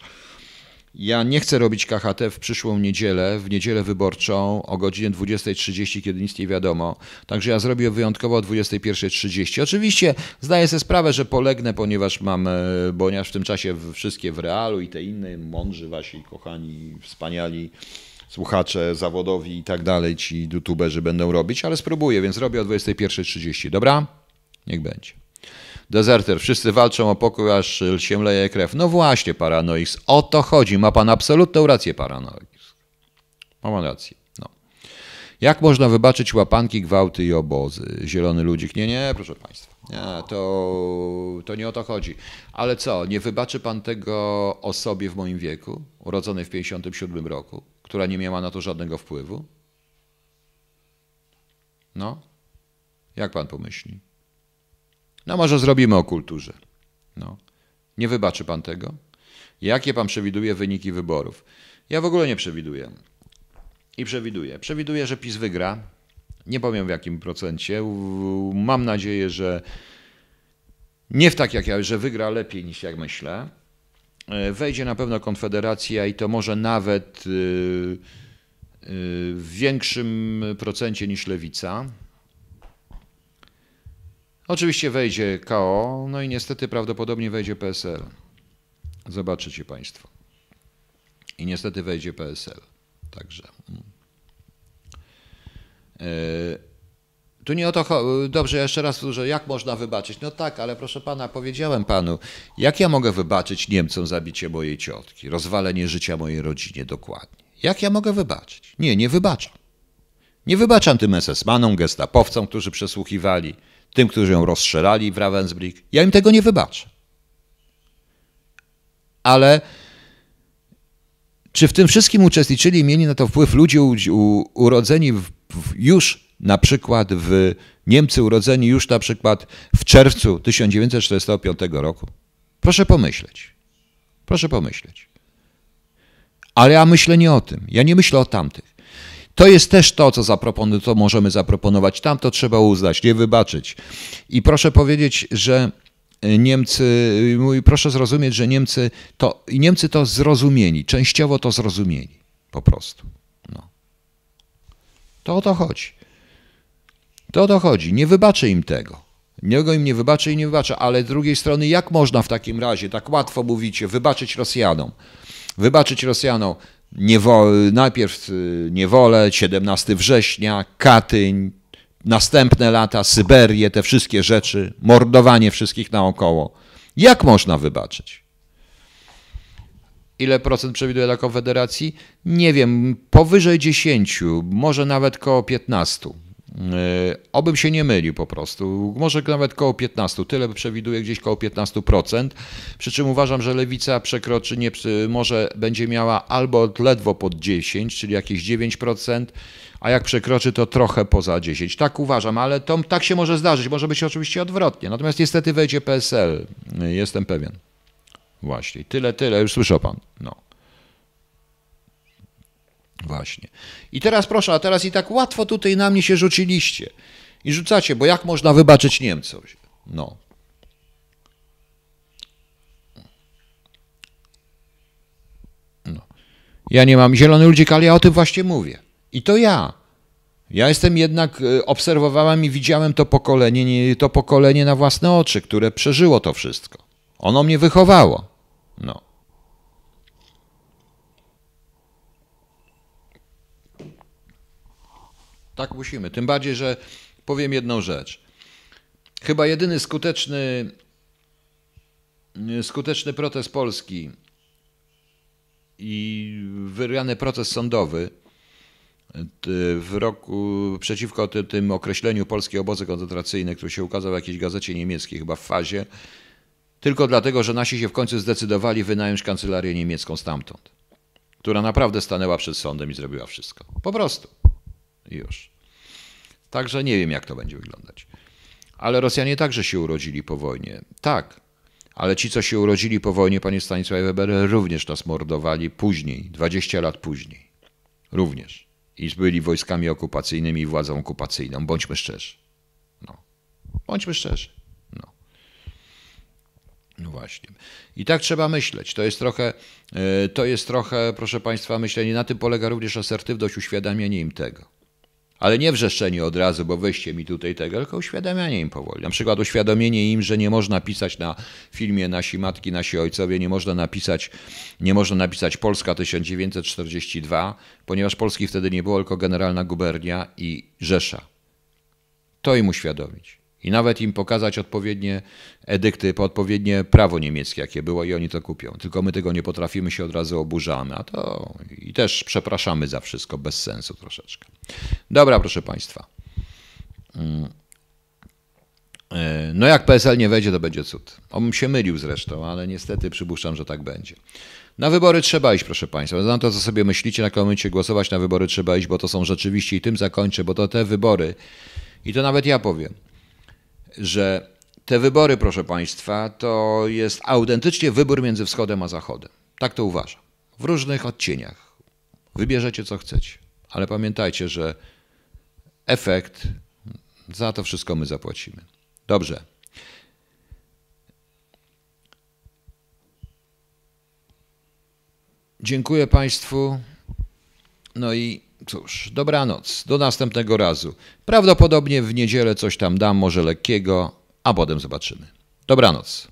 ja nie chcę robić KHT w przyszłą niedzielę, w niedzielę wyborczą o godzinie 20.30, kiedy nic nie wiadomo. Także ja zrobię wyjątkowo o 21.30. Oczywiście zdaję sobie sprawę, że polegnę, ponieważ mam, e, ponieważ w tym czasie wszystkie w realu i te inne mądrzy wasi, kochani, wspaniali słuchacze zawodowi i tak dalej, ci youtuberzy będą robić, ale spróbuję, więc robię o 21.30. Dobra? Niech będzie. Dezerter, wszyscy walczą o pokój, aż się leje krew. No właśnie, Paranoix, o to chodzi. Ma pan absolutną rację, Paranoix. Mam rację. No. Jak można wybaczyć łapanki, gwałty i obozy? Zielony ludzik. Nie, nie, proszę państwa. Nie, to, to nie o to chodzi. Ale co, nie wybaczy pan tego osobie w moim wieku, urodzonej w 57 roku? Która nie miała na to żadnego wpływu? No, jak pan pomyśli? No, może zrobimy o kulturze. No. Nie wybaczy pan tego? Jakie pan przewiduje wyniki wyborów? Ja w ogóle nie przewiduję. I przewiduję. Przewiduję, że PiS wygra. Nie powiem w jakim procencie. Mam nadzieję, że nie w tak jak ja, że wygra lepiej niż jak myślę. E, wejdzie na pewno Konfederacja i to może nawet e, e, w większym procencie niż Lewica. Oczywiście wejdzie KO, no i niestety prawdopodobnie wejdzie PSL. Zobaczycie Państwo. I niestety wejdzie PSL. Także. Mm. Tu nie o to chodzi. Dobrze, jeszcze raz powtórzę, jak można wybaczyć? No tak, ale proszę pana, powiedziałem panu, jak ja mogę wybaczyć Niemcom zabicie mojej ciotki, rozwalenie życia mojej rodzinie dokładnie? Jak ja mogę wybaczyć? Nie, nie wybaczam. Nie wybaczam tym SS-manom, gestapowcom, którzy przesłuchiwali, tym, którzy ją rozstrzelali w Ravensbrück. Ja im tego nie wybaczę. Ale czy w tym wszystkim uczestniczyli i mieli na to wpływ ludzie urodzeni w, w już na przykład w Niemcy urodzeni już na przykład w czerwcu 1945 roku? Proszę pomyśleć. Proszę pomyśleć. Ale ja myślę nie o tym. Ja nie myślę o tamtych. To jest też to, co, zapropon- co możemy zaproponować. Tam to trzeba uznać, nie wybaczyć. I proszę powiedzieć, że Niemcy, proszę zrozumieć, że Niemcy to, Niemcy to zrozumieli, częściowo to zrozumieli, po prostu. No. To o to chodzi. To o to chodzi. Nie wybaczę im tego. Niego im nie wybaczę i nie wybaczę, ale z drugiej strony, jak można w takim razie, tak łatwo mówicie, wybaczyć Rosjanom? Wybaczyć Rosjanom niewo- najpierw y, niewolę, 17 września, Katyń, następne lata, Syberię, te wszystkie rzeczy, mordowanie wszystkich naokoło. Jak można wybaczyć? Ile procent przewiduje dla Konfederacji? Nie wiem, powyżej 10, może nawet koło 15. E, obym się nie mylił po prostu. Może nawet koło 15, tyle przewiduję gdzieś koło 15%. Przy czym uważam, że lewica przekroczy, nie, może będzie miała albo ledwo pod 10, czyli jakieś 9%, a jak przekroczy, to trochę poza 10. Tak uważam, ale to tak się może zdarzyć. Może być oczywiście odwrotnie. Natomiast niestety wejdzie PSL. Jestem pewien. Właśnie. Tyle, tyle. Już słyszał pan. No. Właśnie. I teraz proszę, a teraz i tak łatwo tutaj na mnie się rzuciliście. I rzucacie, bo jak można wybaczyć Niemcom? No. no. Ja nie mam zielony ludzik, ale ja o tym właśnie mówię. I to ja. Ja jestem jednak, e, obserwowałem i widziałem to pokolenie, to pokolenie na własne oczy, które przeżyło to wszystko. Ono mnie wychowało. No. Tak musimy. Tym bardziej, że powiem jedną rzecz. Chyba jedyny skuteczny, skuteczny protest Polski i wyriany proces sądowy w roku przeciwko tym, tym określeniu polskie obozy koncentracyjne, który się ukazał w jakiejś gazecie niemieckiej, chyba w fazie, tylko dlatego, że nasi się w końcu zdecydowali wynająć kancelarię niemiecką stamtąd, która naprawdę stanęła przed sądem i zrobiła wszystko. Po prostu. Już. Także nie wiem, jak to będzie wyglądać. Ale Rosjanie także się urodzili po wojnie. Tak, ale ci, co się urodzili po wojnie, panie Stanisławie Weber, również nas mordowali później, 20 lat później. Również. I byli wojskami okupacyjnymi i władzą okupacyjną. Bądźmy szczerzy. No. Bądźmy szczerzy. No. No właśnie. I tak trzeba myśleć. To jest trochę, e, to jest trochę, proszę Państwa, myślenie. Na tym polega również asertywność, uświadamianie im tego. Ale nie wrzeszczenie od razu, bo weźcie mi tutaj tego, tylko uświadamianie im powoli. Na przykład uświadomienie im, że nie można pisać na filmie nasi matki, nasi ojcowie, nie można napisać, nie można napisać Polska 1942, ponieważ Polski wtedy nie było, tylko Generalna Gubernia i Rzesza. To im uświadomić i nawet im pokazać odpowiednie edykty, odpowiednie prawo niemieckie, jakie było i oni to kupią. Tylko my tego nie potrafimy, się od razu oburzamy, a to i też przepraszamy za wszystko, bez sensu troszeczkę. Dobra, proszę Państwa. Mm. E, no jak PSL nie wejdzie, to będzie cud. On się mylił zresztą, ale niestety przypuszczam, że tak będzie. Na wybory trzeba iść, proszę Państwa. Znam to, co sobie myślicie, na komencie głosować na wybory trzeba iść, bo to są rzeczywiście, i tym zakończę, bo to te wybory, i to nawet ja powiem, że te wybory, proszę Państwa, to jest autentycznie wybór między wschodem a zachodem. Tak to uważam. W różnych odcieniach. Wybierzecie co chcecie, ale pamiętajcie, że efekt za to wszystko my zapłacimy. Dobrze. Dziękuję Państwu. No i cóż, dobranoc. Do następnego razu. Prawdopodobnie w niedzielę coś tam dam, może lekkiego, a potem zobaczymy. Dobranoc.